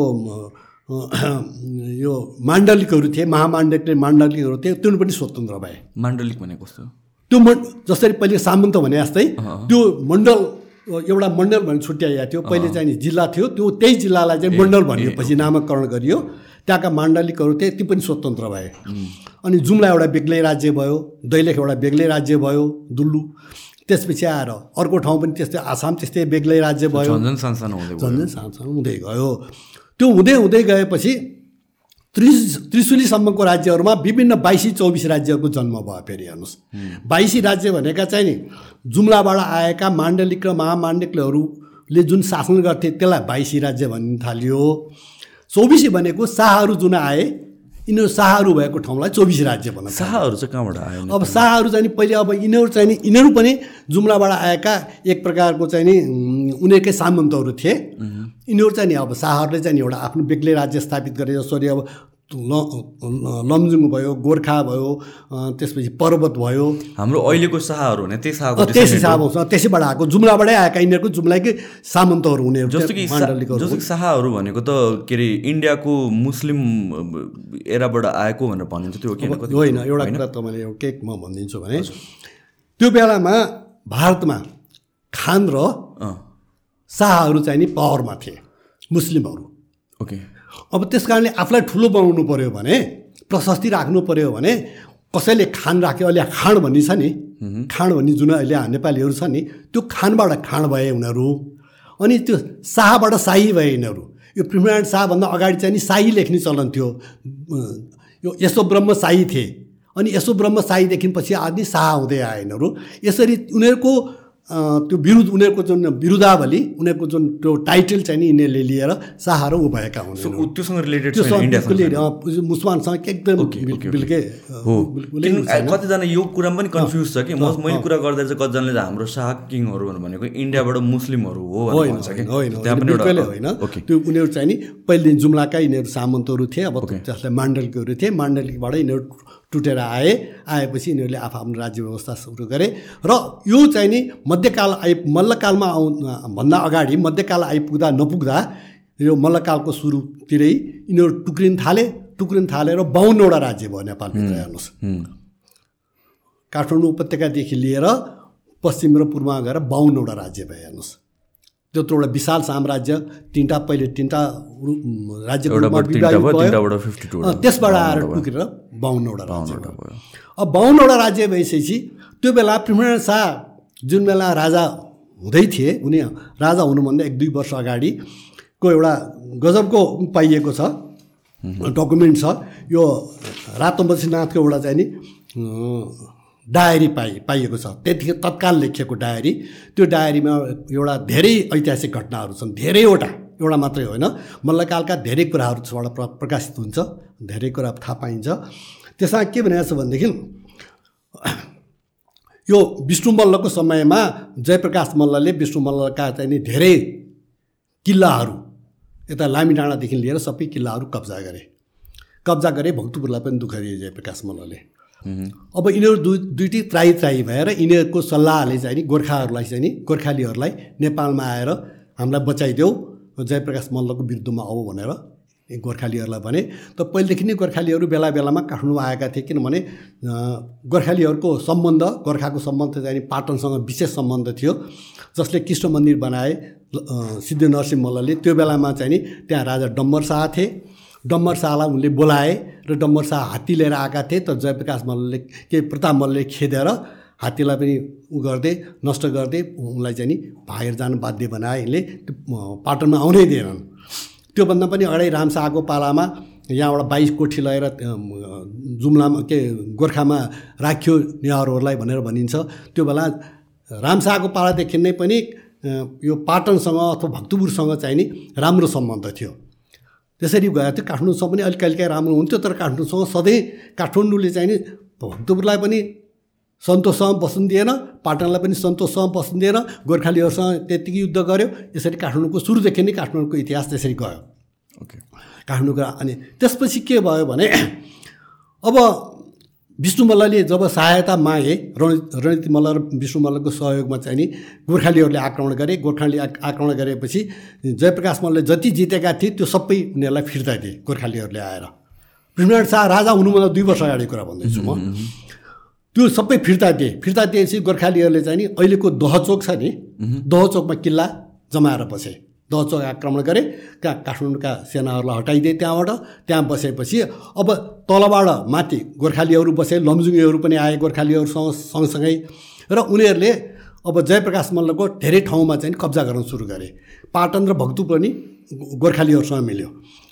यो माण्डलिकहरू थिए महामाण्डलिक माण्डलिकहरू थिए त्यो पनि स्वतन्त्र भए। माण्डलिक भने कस्तो? त्यो म जसरी पहिले सामन्त भने जस्तै त्यो मण्डल एउटा मण्डल भन्ने छुट्याइएको थियो। पहिले चाहिँ जिल्ला थियो त्यो त्यही जिल्लालाई चाहिँ मण्डल भनिएपछि नामाकरण गरियो। त्यहाँका माण्डलिकहरू थिए ती पनि स्वतन्त्र भए। अनि जुम्ला एउटा बेग्लै राज्य भयो दैलेख एउटा बेग्लै राज्य भयो दुल्लु। त्यसपछि आएर अर्को ठाउँ पनि त्यस्तै आसाम त्यस्तै बेग्लै राज्य भयो। झन्झन सानसानो हुँदै गयो। त्यो हुँदै हुँदै गएपछि त्रिस त्रिशुलीसम्मको राज्यहरूमा विभिन्न बाइसी चौबिस राज्यहरूको जन्म भयो फेरि हेर्नुहोस्। बाइसी राज्य भनेका चाहिँ नि जुम्लाबाट आएका माण्डलिक र महामाण्डलिकहरूले जुन शासन गर्थे त्यसलाई बाइसी राज्य भन्न थालियो। चौबिसी भनेको शाहहरू जुन आए यिनीहरू शाहहरू भएको ठाउँलाई चौबिस राज्य भन्न। शाहहरू चाहिँ कहाँबाट आयो अब शाहहरू चाहिँ नि पहिले अब यिनीहरू चाहिँ नि यिनीहरू पनि जुम्लाबाट आएका एक प्रकारको चाहिँ नि उनीहरूकै सामन्तहरू थिए। यिनीहरू चाहिँ नि अब शाहहरूले चाहिँ एउटा आफ्नो बेग्लै राज्य स्थापित गरे जसरी अब ल लमजुङ भयो गोर्खा भयो त्यसपछि पर्वत भयो। हाम्रो अहिलेको शाहहरू भने त्यही शाहको अ, त्यस हिसाबमा त्यसैबाट आएको जुम्लाबाटै आएका यिनीहरूको जुम्लाकै सामन्तहरू हुनेहरू जस्तो कि जस्तो कि शाहहरू भनेको त के अरे इन्डियाको मुस्लिम एराबाट आएको भनेर भनिन्छ। त्यो होइन? एउटा कुरा तपाईँले के म भनिदिन्छु भने त्यो बेलामा भारतमा खान र शाहहरू चाहिँ नि पावरमा थिए मुस्लिमहरू। ओके। अब त्यस कारणले आफूलाई ठुलो बनाउनु पऱ्यो भने प्रशस्ति राख्नु पऱ्यो भने कसैले खान राख्यो अहिले खाण भन्ने छ नि खाण भन्ने जुन अहिले नेपालीहरू छ नि त्यो खानबाट खाण भए उनीहरू अनि त्यो शाहबाट शाही भए यिनीहरू। यो पृथ्वीनारायण शाहभन्दा अगाडि चाहिँ नि शाही लेख्ने चलन थियो। यो यसो ब्रह्म शाही थिए। अनि यसो ब्रह्म शाहीदेखि पछि आदि शाह हुँदै आए यिनीहरू। यसरी उनीहरूको त्यो विरुद्ध उनीहरूको जुन विरुद्धावली उनीहरूको जुन त्यो टाइटल चाहिँ नि यिनीहरूले लिएर शाह र ऊ भएका हुन्। त्योसँग रिलेटेड त्यो मुसलमानसँग एकदम। कतिजना यो कुरामा पनि कन्फ्युज छ कि म मैले कुरा गर्दा चाहिँ कतिजनाले हाम्रो शाह किङहरू भनेको इन्डियाबाट मुस्लिमहरू हो होइन होइन, त्यो उनीहरू चाहिँ नि पहिलेदेखि जुम्लाका यिनीहरू सामन्तहरू थिए अब त्यसलाई माण्डलिकहरू थिए माण्डलिकबाट यिनीहरू टुटेर आए। आएपछि यिनीहरूले आफू आफ्नो राज्य व्यवस्था सुरु गरे। र यो चाहिँ नि मध्यकाल आइ मल्लकालमा आउ भन्दा अगाडि मध्यकाल आइपुग्दा नपुग्दा यो मल्लकालको सुरुतिरै यिनीहरू टुक्रिन थाले टुक्रिन थालेर बाहुन्नवटा राज्य भयो नेपालभित्र हेर्नुहोस्। काठमाडौँ उपत्यकादेखि लिएर पश्चिम र पूर्वमा गएर बाहुन्नवटा राज्य भयो हेर्नुहोस्। त्यत्रो एउटा विशाल साम्राज्य तिनवटा पहिले तिनवटा रु- राज्यको रूपमा एउटाबाट तिनवटा विभाजित भयो भयो। तिनवटाबाट फिफ्टी टू अँ, त्यसबाट आएर टुकेर बाहुन्नवटा राज्य अब बाहुन्नवटा राज्य भइसकेपछि त्यो बेला पृथ्वीनारायण शाह जुन बेला राजा हुँदै थिए उनी राजा हुनुभन्दा एक दुई वर्ष अगाडिको एउटा गजबको पाइएको छ डकुमेन्ट छ। यो रातो बद्रीनाथको एउटा चाहिँ नि डायरी पाइ पाइएको छ। त्यतिखेर तत्काल लेखिएको डायरी। त्यो डायरीमा एउटा धेरै ऐतिहासिक घटनाहरू छन्। धेरैवटा। एउटा मात्रै होइन। मल्लकालका धेरै कुराहरू प्र प्रकाशित हुन्छ। धेरै कुरा थाहा पाइन्छ। त्यसमा के भनेको छ भनेदेखि यो विष्णु मल्लको समयमा जयप्रकाश मल्लले विष्णु मल्लका चाहिँ धेरै किल्लाहरू यता लामी डाँडादेखि लिएर सबै किल्लाहरू कब्जा गरे। कब्जा गरे भक्तपुरलाई पनि दुःख दिए जयप्रकाश मल्लले। अब यिनीहरू दुई दुइटै त्राई त्राई भएर यिनीहरूको सल्लाहले चाहिँ नि गोर्खाहरूलाई चाहिँ नि गोर्खालीहरूलाई नेपालमा आएर हामीलाई बचाइदेऊ जयप्रकाश मल्लको विरुद्धमा आऊ भनेर गोर्खालीहरूलाई भने। त पहिलेदेखि नै गोर्खालीहरू बेला बेलामा काठमाडौँ आएका थिए किनभने गोर्खालीहरूको सम्बन्ध गोर्खाको सम्बन्ध चाहिँ पाटनसँग विशेष सम्बन्ध थियो। जसले कृष्ण मन्दिर बनाए सिद्ध नरसिंह मल्लले त्यो बेलामा चाहिँ नि त्यहाँ राजा डम्बर शाह थिए। डम्बर शाहलाई उनले बोलाए र डम्बर शाह हात्ती लिएर आएका थिए तर जयप्रकाश मल्लले के प्रताप मल्लले खेदेर हात्तीलाई पनि उ गर्दै नष्ट गर्दै उनलाई चाहिँ नि भागेर जानु बाध्य बनाए। अँ, पाटनमा आउनै दिएनन्। त्योभन्दा पनि अगाडि रामशाहको पालामा यहाँबाट बाइस कोठी लगेर जुम्लामा के गोर्खामा राख्यो नेवारहरूलाई भनेर भनिन्छ। त्यो बेला रामशाहको पालादेखि नै पनि यो पाटनसँग अथवा भक्तपुरसँग चाहिँ नि राम्रो सम्बन्ध थियो। त्यसरी गएको थियो काठमाडौँसँग पनि अलिक कहिलेकाहीँ राम्रो हुन्थ्यो तर काठमाडौँसँग सधैँ काठमाडौँले चाहिँ नि भक्तपुरलाई पनि सन्तोषसँग बस्नु दिएन पाटनलाई पनि सन्तोषसँग बस्नु दिएन गोर्खालीहरूसँग त्यत्तिकै युद्ध गर्यो यसरी काठमाडौँको सुरुदेखि नै काठमाडौँको इतिहास त्यसरी गयो। ओके। काठमाडौँको अनि त्यसपछि के भयो भने अब विष्णु मल्लले जब सहायता मागे रण रणनीति मल्ल र विष्णु मल्लको सहयोगमा चाहिँ नि गोर्खालीहरूले आक्रमण गरे गोर्खाली आक्रमण गरेपछि जयप्रकाश मल्लले जति जितेका थिए त्यो सबै उनीहरूलाई फिर्ता दिए गोर्खालीहरूले आएर। पृथ्वीनारायण शाह राजा हुनुभन्दा दुई वर्ष अगाडि कुरा भन्दैछु म। त्यो सबै फिर्ता दिए। फिर्ता दिएपछि गोर्खालीहरूले चाहिँ नि अहिलेको दहचोक छ नि दहचोकमा किल्ला जमाएर बसे दहचोक आक्रमण गरे कहाँ काठमाडौँका सेनाहरूलाई हटाइदिए त्यहाँबाट त्यहाँ बसेपछि अब तलबाट माथि गोर्खालीहरू बसे लमजुङीहरू पनि आए गोर्खालीहरूसँग सँगसँगै र उनीहरूले अब जयप्रकाश मल्लको धेरै ठाउँमा चाहिँ कब्जा गर्न सुरु गरे। पाटन र भक्तु पनि गोर्खालीहरूसँग मिल्यो।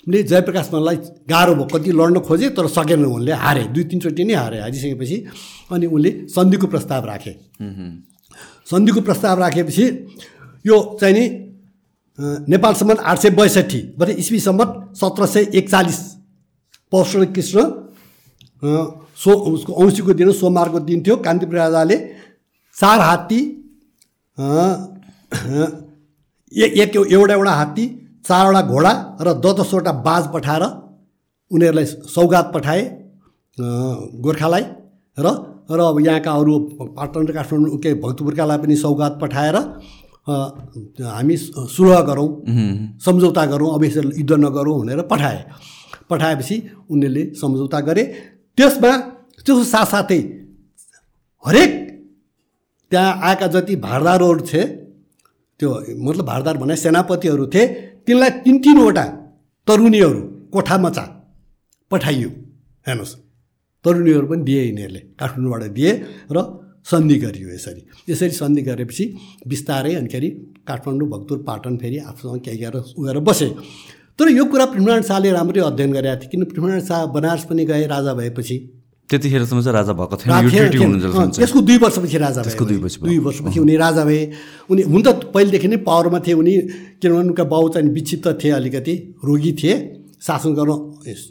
उनले जयप्रकाश मल्ललाई गाह्रो भयो कति लड्न खोजे तर सकेन उनले हारे दुई तिनचोटि नै हारे हारिसकेपछि अनि उनले सन्धिको प्रस्ताव राखे। सन्धिको प्रस्ताव राखेपछि यो चाहिँ नि नेपाल सम्म आठ सय बैसठी भने इस्वी सम्म सत्र सय एकचालिस। पौष कृष्ण सो उसको औँसीको दिन सोमबारको दिन थियो। कान्तिपुर राजाले चार हात्ती एक एउटा एउटा हात्ती चारवटा घोडा र दस दसवटा बाज पठाएर उनीहरूलाई सौगात पठाए गोर्खालाई र र अब यहाँका अरू पाटन र काठमाडौँ के भक्तपुरकालाई पनि सौगात पठाएर हामी सुलह गरौँ सम्झौता गरौँ अब यसरी युद्ध नगरौँ भनेर पठाए। पठाएपछि उनीहरूले सम्झौता गरे। त्यसमा त्यसको साथसाथै हरेक त्यहाँ आएका जति भारदारहरू थिए त्यो मतलब भारदार भने सेनापतिहरू थिए तिनलाई तिन तिनवटा तरुणीहरू कोठा मचा पठाइयो। हेर्नुहोस् तरुणीहरू पनि दिए यिनीहरूले काठमाडौँबाट दिए र सन्धि गरियो यसरी। यसरी सन्धि गरेपछि बिस्तारै अनिखेरि काठमाडौँ भक्तपुर पाटन फेरि आफूसँग केही गरेर उगेर बसे। तर यो कुरा पृथ्वीनारायण शाहले राम्रै अध्ययन गरेका थिए किन पृथ्वीनारायण शाह बनारस पनि गए राजा भएपछि? त्यतिखेरसम्म चाहिँ राजा भएको थिएन त्यसको दुई वर्षपछि राजा दुई वर्ष दुई वर्षपछि उनी राजा भए। उनी हुन त पहिलेदेखि नै पावरमा थिए उनी किनभने उनका बाउ चाहिँ विक्षिप्त थिए अलिकति रोगी थिए। शासन गर्न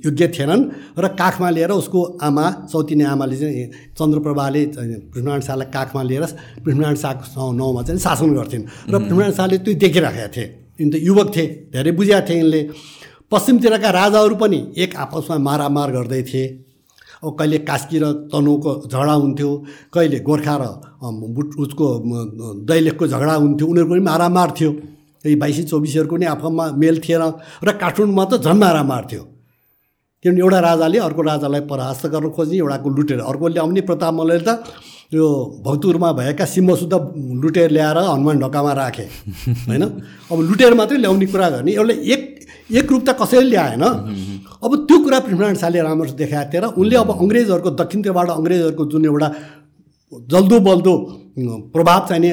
योग्य थिएनन् र काखमा लिएर उसको आमा सौतिनी आमाले चाहिँ चन्द्रप्रभाले पृथ्वीनारायण शाहलाई काखमा लिएर पृथ्वीनारायण शाहको नाउँमा चाहिँ शासन गर्थिन्। र पृथ्वीनारायण शाहले त्यो देखिराखेका थिए। यिन त युवक थिए धेरै बुझेका थिए यिनले। पश्चिमतिरका राजाहरू पनि एक आपसमा मारामार गर्दै थिए। अब कहिले कास्की र तनहुको झगडा हुन्थ्यो कहिले गोर्खा र उसको दैलेखको झगडा हुन्थ्यो उनीहरू पनि मारामार थियो। यही बाइसी चौबिसहरूको नि आफूमा मेल थिएन र काठमाडौँमा त झन् मारामार थियो किनभने एउटा राजाले अर्को राजालाई परास्त गर्न खोज्ने एउटाको लुटेर अर्को ल्याउने प्रताप मल्लले त यो भक्तपुरमा भएका सिम्मसुद्ध लुटेर ल्याएर हनुमान ढोकामा राखे होइन? अब लुटेर मात्रै ल्याउने कुरा गर्ने एउटा एक एक रूप त कसैले ल्याएन अब त्यो कुरा पृथ्वीनारायण शाहले राम्रोसँग देखाएको थिएँ र उनले अब अङ्ग्रेजहरूको दक्षिणतिरबाट अङ्ग्रेजहरूको जुन एउटा जल्दो बल्दो प्रभाव चाहिने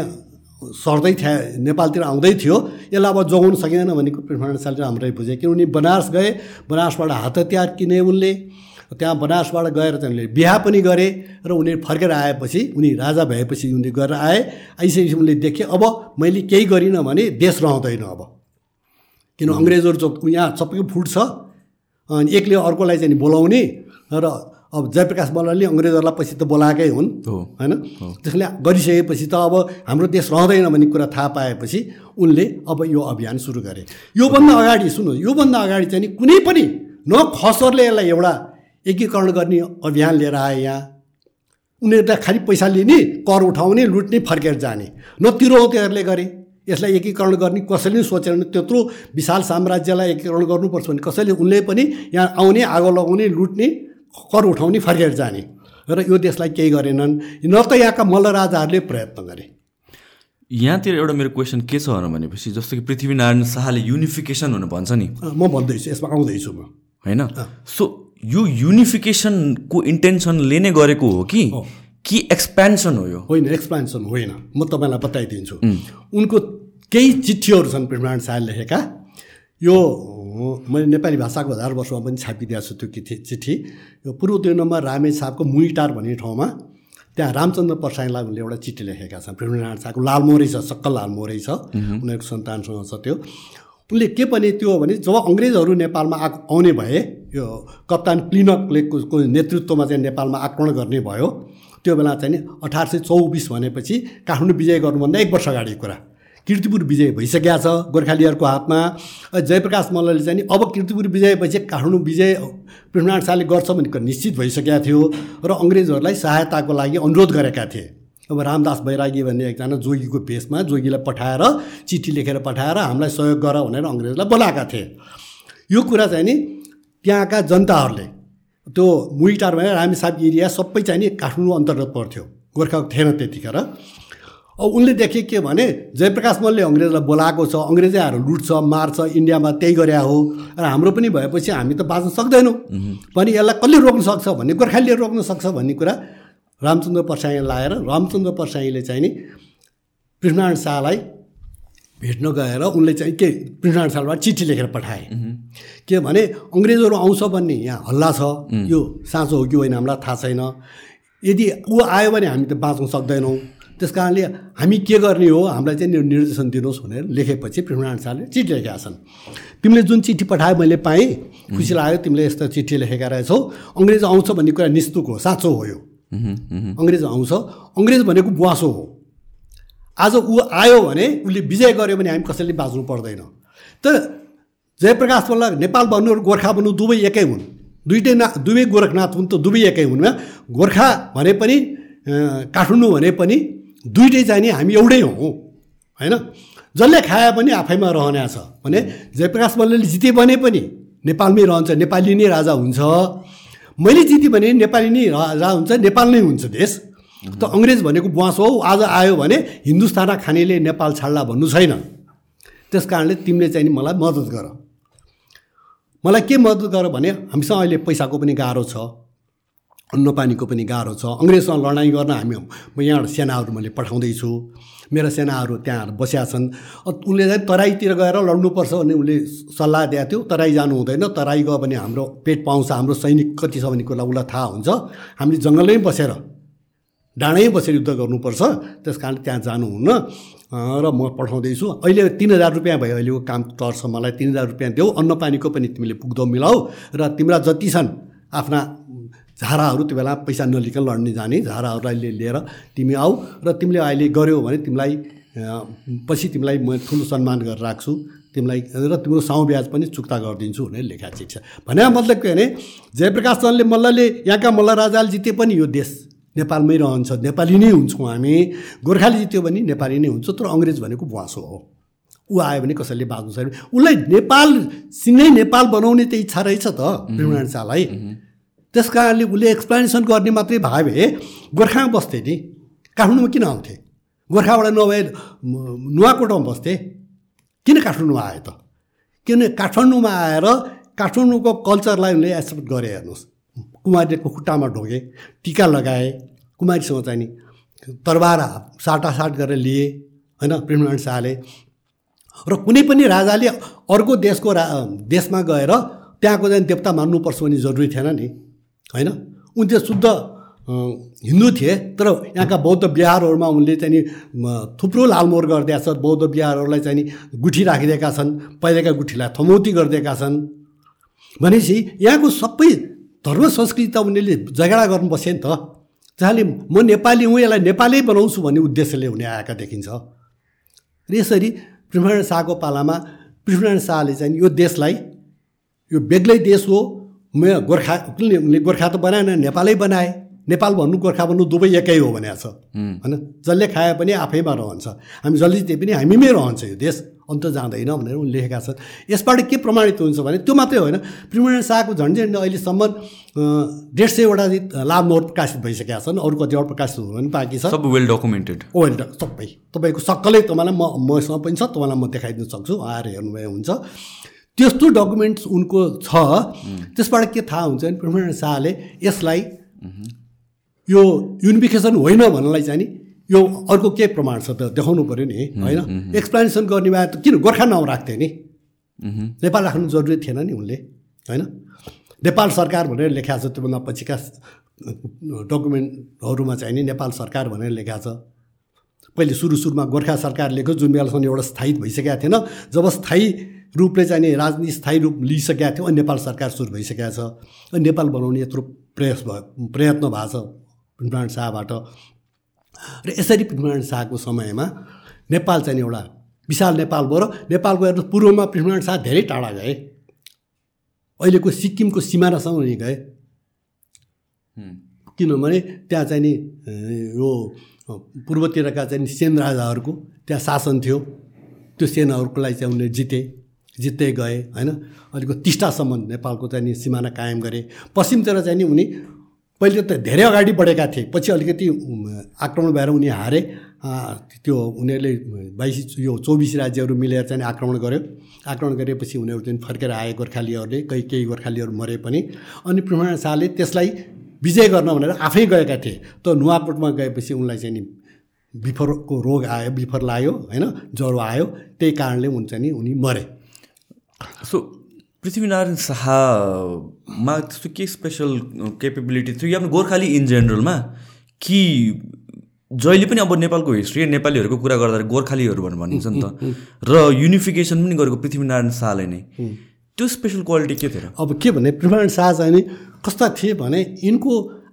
सर्दै थियो नेपालतिर आउँदै थियो। यसलाई अब जोगाउन सकिँदैन भनेको पृथ्वीनारायण शाहले राम्रै बुझे किनभने बनारस गए बनारसबाट हात हतियार किने उनले त्यहाँ बनारसबाट गएर चाहिँ उनले बिहा पनि गरे र उनीहरू फर्केर आएपछि उनी राजा भएपछि उनी गरेर आए। आइसकेपछि उनले देखे अब मैले केही गरिनँ भने देश रहँदैन अब। किन अङ्ग्रेजहरू यहाँ सबैको फुट छ अनि एकले अर्कोलाई चाहिँ बोलाउने र अब जयप्रकाश मल्लले अङ्ग्रेजहरूलाई पछि त बोलाएकै हुन् होइन? त्यसले गरिसकेपछि त अब हाम्रो देश रहँदैन भन्ने कुरा थाहा पाएपछि उनले अब यो अभियान सुरु गरे। योभन्दा अगाडि सुन्नु योभन्दा अगाडि चाहिँ नि कुनै पनि न खसरले यसलाई एउटा एकीकरण गर्ने अभियान लिएर आए यहाँ। उनीहरू त खालि पैसा लिने कर उठाउने लुट्ने फर्केर जाने। न तिरौतेहरूले गरे। यसलाई एकीकरण गर्ने कसैले सोचेन त्यत्रो विशाल साम्राज्यलाई एकीकरण गर्नुपर्छ भने कसैले उनले पनि यहाँ आउने आगो लगाउने लुट्ने कर उठाउने फर्केर जाने। र यो देशलाई केही गरेनन्। न त यहाँका मल्ल राजाहरूले प्रयत्न गरे। यहाँतिर एउटा मेरो क्वेसन के छ भनेपछि जस्तो कि पृथ्वीनारायण शाहले युनिफिकेसन हुनु भन्छ नि। म भन्दैछु यसमा आउँदैछु म। होइन? सो यो युनिफिकेसनको इन्टेन्सनले नै गरेको हो कि कि एक्सपेन्सन हो यो? होइन एक्सपेन्सन होइन। म तपाईँलाई बताइदिन्छु। उनको केही चिठीहरू छन् पृथ्वीनारायण शाहले लेखेका। यो मैले नेपाली भाषाको हजार वर्षमा पनि छापिदिएको छु त्यो चिठी चिठी। यो पूर्व नम्बर रामे साहबको मुइटार भन्ने ठाउँमा त्यहाँ रामचन्द्र पर्साईलाई उनले एउटा चिठी लेखेका छन्। पृथ्वीनारायण शाहको लालमोरै छ सक्कल लालमोरै छ। उनीहरूको सन्तानसँग छ त्यो। उनले के पनि त्यो भने जब अङ्ग्रेजहरू नेपालमा आउने भए यो कप्तान क्लिनकले को नेतृत्वमा चाहिँ नेपालमा आक्रमण गर्ने भयो त्यो बेला चाहिँ नि अठार सय चौबिस भनेपछि काठमाडौँ विजय गर्नुभन्दा एक वर्ष अगाडि कुरा। किर्तिपुर विजय भइसकेका छ गोर्खालीहरूको हातमा। जयप्रकाश मल्लले चाहिँ अब किर्तिपुर विजयपछि काठमाडौँ विजय पृथ्वीनारायण शाहले गर्छ भन्ने कुरा निश्चित भइसकेका थियो र अङ्ग्रेजहरूलाई सहायताको लागि अनुरोध गरेका थिए। अब रामदास बैरागी भन्ने एकजना जोगीको भेषमा जोगीलाई पठाएर चिठी लेखेर पठाएर हामीलाई सहयोग गर भनेर अङ्ग्रेजलाई बोलाएका थिए। यो कुरा चाहिँ नि त्यहाँका जनताहरूले त्यो मुइटारमा रामेसाप एरिया सबै चाहिँ नि काठमाडौँ अन्तर्गत पर्थ्यो। गोर्खाको थिएन त्यतिखेर। अब उनले देखे के भने जयप्रकाश मलले अङ्ग्रेजलाई बोलाएको छ अङ्ग्रेजै आएर लुट्छ मार्छ इन्डियामा त्यही गरे हो। र हाम्रो पनि भएपछि हामी त बाँच्न सक्दैनौँ। पनि यसलाई कसले रोक्न सक्छ भन्ने गोर्खालीले रोक्न सक्छ भन्ने कुरा रामचन्द्र पर्साई लाएर रामचन्द्र पर्साईले चाहिँ नि पृथ्वीनारायण शाहलाई भेट्न गएर उनले चाहिँ के पृथ्वीनारायण शाहबाट चिठी लेखेर पठाए। के भने अङ्ग्रेजहरू आउँछ भन्ने यहाँ हल्ला छ। यो साँचो हो कि होइन हामीलाई थाहा छैन। यदि ऊ आयो भने हामी त बाँच्न सक्दैनौँ। त्यस कारणले हामी के गर्ने हो? हामीलाई चाहिँ निर्देशन दिनुहोस् भनेर लेखेपछि पृथ्वीनारायण शाहले चिठी लेखेका छन्। तिमीले जुन चिठी पठायो मैले पाएँ। खुसी लाग्यो तिमीले यस्तो चिठी लेखेका रहेछौ। अङ्ग्रेज आउँछ भन्ने कुरा निस्तुक हो साँचो हो यो। अङ्ग्रेज आउँछ। अङ्ग्रेज भनेको बुवासो हो। आज ऊ आयो भने उसले विजय गर्यो भने हामी कसैले बाँच्नु पर्दैन। त जयप्रकाश मल्ल नेपाल भन्नु र गोर्खा भन्नु दुवै एकै हुन्। दुइटै ना दुवै गोरखनाथ हुन् त दुवै एकै हुन्। गोर्खा भने पनि काठमाडौँ भने पनि दुइटै चाहिँ नि हामी एउटै हौँ होइन? जसले खाए पनि आफैमा रहने छ। भने जयप्रकाश मल्लले जिते भने पनि नेपालमै रहन्छ नेपाली नै राजा हुन्छ। मैले जितेँ भने नेपाली नै राजा हुन्छ नेपाल नै हुन्छ देश। त अङ्ग्रेज भनेको बुवास हो आज आयो भने हिन्दुस्तान खानेले नेपाल छाड्ला भन्नु छैन। त्यस कारणले तिमीले चाहिँ मलाई मद्दत गर। मलाई के मद्दत गर भने हामीसँग अहिले पैसाको पनि गाह्रो छ। अन्न पानीको पनि गाह्रो छ। अङ्ग्रेजसँग लडाइँ गर्न हामी म यहाँबाट सेनाहरू मैले पठाउँदैछु। मेरा सेनाहरू त्यहाँ बसिया छन्। उसले चाहिँ तराईतिर गएर लड्नुपर्छ भन्ने उसले सल्लाह दिएको थियो। तराई जानु हुँदैन तराई गयो भने हाम्रो पेट पाउँछ हाम्रो सैनिक कति छ भन्ने कुरा उसलाई थाहा हुन्छ। हामीले जङ्गलमै बसेर डाँडै बसेर युद्ध गर्नुपर्छ। त्यस कारण त्यहाँ जानुहुन्न। र म पठाउँदैछु। अहिले तिन हजार रुपियाँ भयो अहिलेको काम टर्छ मलाई। तिन हजार रुपियाँ देऊ। अन्न पानीको पनि तिमीले पुग्दो मिलाऊ। र तिम्रा जति छन् आफ्ना झाराहरू त्यो बेला पैसा नलिकन लड्ने जाने झाराहरूलाई लिएर तिमी आऊ र तिमीले अहिले गऱ्यौ भने तिमीलाई पछि तिमीलाई म ठुलो सम्मान गरेर राख्छु। तिमीलाई र तिम्रो साउ ब्याज पनि चुक्ता गरिदिन्छु भनेर लेखा छ। भने मतलब के भने जयप्रकाश चन्दले मल्लले यहाँका मल्ल राजाले जिते पनि यो देश नेपालमै रहन्छ। नेपाली नै हुन्छौँ हामी। गोर्खाली जित्यो भने नेपाली नै हुन्छ तर अङ्ग्रेज भनेको बुवासो हो। ऊ आयो भने कसैले बाँच्नु छैन उसलाई नेपालसँगै नेपाल बनाउने त इच्छा रहेछ त पृथ्वीनारायण शाहलाई। त्यस कारणले उसले एक्सप्लेनेसन गर्ने मात्रै भयो भए गोर्खामा बस्थे नि। काठमाडौँमा किन आउँथे? गोर्खाबाट नभए नुवाकोटमा बस्थे? किन काठमाडौँमा आयो त? किनभने काठमाडौँमा आएर काठमाडौँको कल्चरलाई उनले एक्सेप्ट गरे हेर्नुहोस्। कुमारीको खुट्टामा ढोगे टिका लगाए कुमारीसँग चाहिँ नि तरबार साटासाट गरेर लिए होइन पृथ्वीनारायण शाहले। र कुनै पनि राजाले अर्को देशको रा देशमा गएर त्यहाँको चाहिँ देवता मान्नुपर्छ भन्ने जरुरी थिएन नि। होइन? उन चाहिँ शुद्ध हिन्दू थिए तर यहाँका बौद्ध बिहारहरूमा उनले चाहिँ थुप्रो लालमोहर गरिदिएका छ बौद्ध बिहारहरूलाई चाहिँ गुठी राखिदिएका छन् पहिलेका गुठीलाई थमौती गरिदिएका छन्। भनेपछि यहाँको सबै धर्म संस्कृति त उनीहरूले झगडा गर्नु बसे नि त। जहाँले म नेपाली हुँ यसलाई नेपालै बनाउँछु भन्ने उद्देश्यले हुने आएका देखिन्छ। र यसरी पृथ्वीनारायण शाहको पालामा पृथ्वीनारायण शाहले चाहिँ यो देशलाई यो बेग्लै देश हो म गोर्खा उनले गोर्खा त बनाएन नेपालै बनाए। नेपाल भन्नु गोर्खा भन्नु दुवै एकै हो भनेको छ। होइन? जसले खाए पनि आफैमा रहन्छ। हामी जसले जिते पनि हामीमै रहन्छ यो देश। अन्त जाँदैन भनेर उनले लेखेका छन्। यसबाट के प्रमाणित हुन्छ भने त्यो मात्रै होइन। पृथ्वीनारायण शाहको झन्डै झन्डै अहिलेसम्म डेढ सयवटा लाभ नोट प्रकाशित भइसकेका छन्। अरू कतिवटा प्रकाशित हुनु पनि बाँकी छ। सब वेल डकुमेन्टेड वेल सबै। तपाईँको सक्कलै तपाईँलाई म मसँग पनि छ। तपाईँलाई म देखाइदिन सक्छु। आएर हेर्नुभयो हुन्छ। त्यस्तो डकुमेन्ट्स उनको छ। त्यसबाट के थाहा हुन्छ भने पृथ्वीनारायण शाहले यसलाई यो युनिफिकेसन होइन भन्नलाई चाहिँ नि यो अर्को के प्रमाण छ त देखाउनु पऱ्यो नि होइन? एक्सप्लेनेसन गर्ने भए त किन गोर्खा नाउँ राख्थे नि? नेपाल राख्नु जरुरी थिएन नि उनले होइन? नेपाल सरकार भनेर लेखाएको छ त्योभन्दा पछिका डकुमेन्टहरूमा चाहिँ नि नेपाल सरकार भनेर लेखाएको छ। पहिले सुरु सुरुमा गोर्खा सरकार लेख्यो जुन बेलासम्म एउटा स्थायी भइसकेको थिएन जब स्थायी रूपले चाहिँ नि राजनीति स्थायी रूप लिइसकेको थियो। अनि नेपाल सरकार सुरु भइसकेको छ। अनि नेपाल बनाउने यत्रो प्रयास भयो प्रयत्न भएको छ पृथ्वीनारायण शाहबाट। र यसरी पृथ्वीनारायण शाहको समयमा नेपाल चाहिँ एउटा विशाल नेपालबाट नेपालको हेर्नुहोस् पूर्वमा पृथ्वीनारायण शाह धेरै टाढा गए। अहिलेको सिक्किमको सिमानासम्म उनी गए किनभने त्यहाँ चाहिँ नि यो पूर्वतिरका चाहिँ सेन राजाहरूको त्यहाँ शासन थियो। त्यो सेनाहरूको लागि चाहिँ उनले जिते। जित्दै गए होइन? अहिलेको टिस्टासम्म नेपालको चाहिँ नि सिमाना कायम गरे। पश्चिमतिर चाहिँ नि उनी पहिले त धेरै अगाडि बढेका थिए पछि अलिकति आक्रमण भएर उनी हारे। त्यो उनीहरूले बाइस यो चौबिस राज्यहरू मिलेर चाहिँ आक्रमण गर्यो। आक्रमण गरेपछि उनीहरू चाहिँ फर्केर आए गोर्खालीहरूले कहीँ केही गोर्खालीहरू मरे पनि। अनि पृथ्वीनारायण शाहले त्यसलाई विजय गर्न भनेर आफै गएका थिए। त नुवाकोटमा गएपछि उनलाई चाहिँ नि बिफरको रोग आयो बिफर लाग्यो होइन? ज्वरो आयो। त्यही कारणले हुन्छ नि उनी मरे। सो पृथ्वीनारायण शाहमा त्यस्तो के स्पेसल केपेबिलिटी थियो? या गोर्खाली इन जेनरलमा कि जहिले पनि अब नेपालको हिस्ट्री नेपालीहरूको कुरा गर्दा गोर्खालीहरू भनेर भनिन्छ नि त। र युनिफिकेसन पनि गरेको पृथ्वीनारायण शाहले नै। त्यो स्पेसल क्वालिटी के थियो अब के भने पृथ्वीनारायण शाह चाहिँ नि कस्ता थिए भने यिनको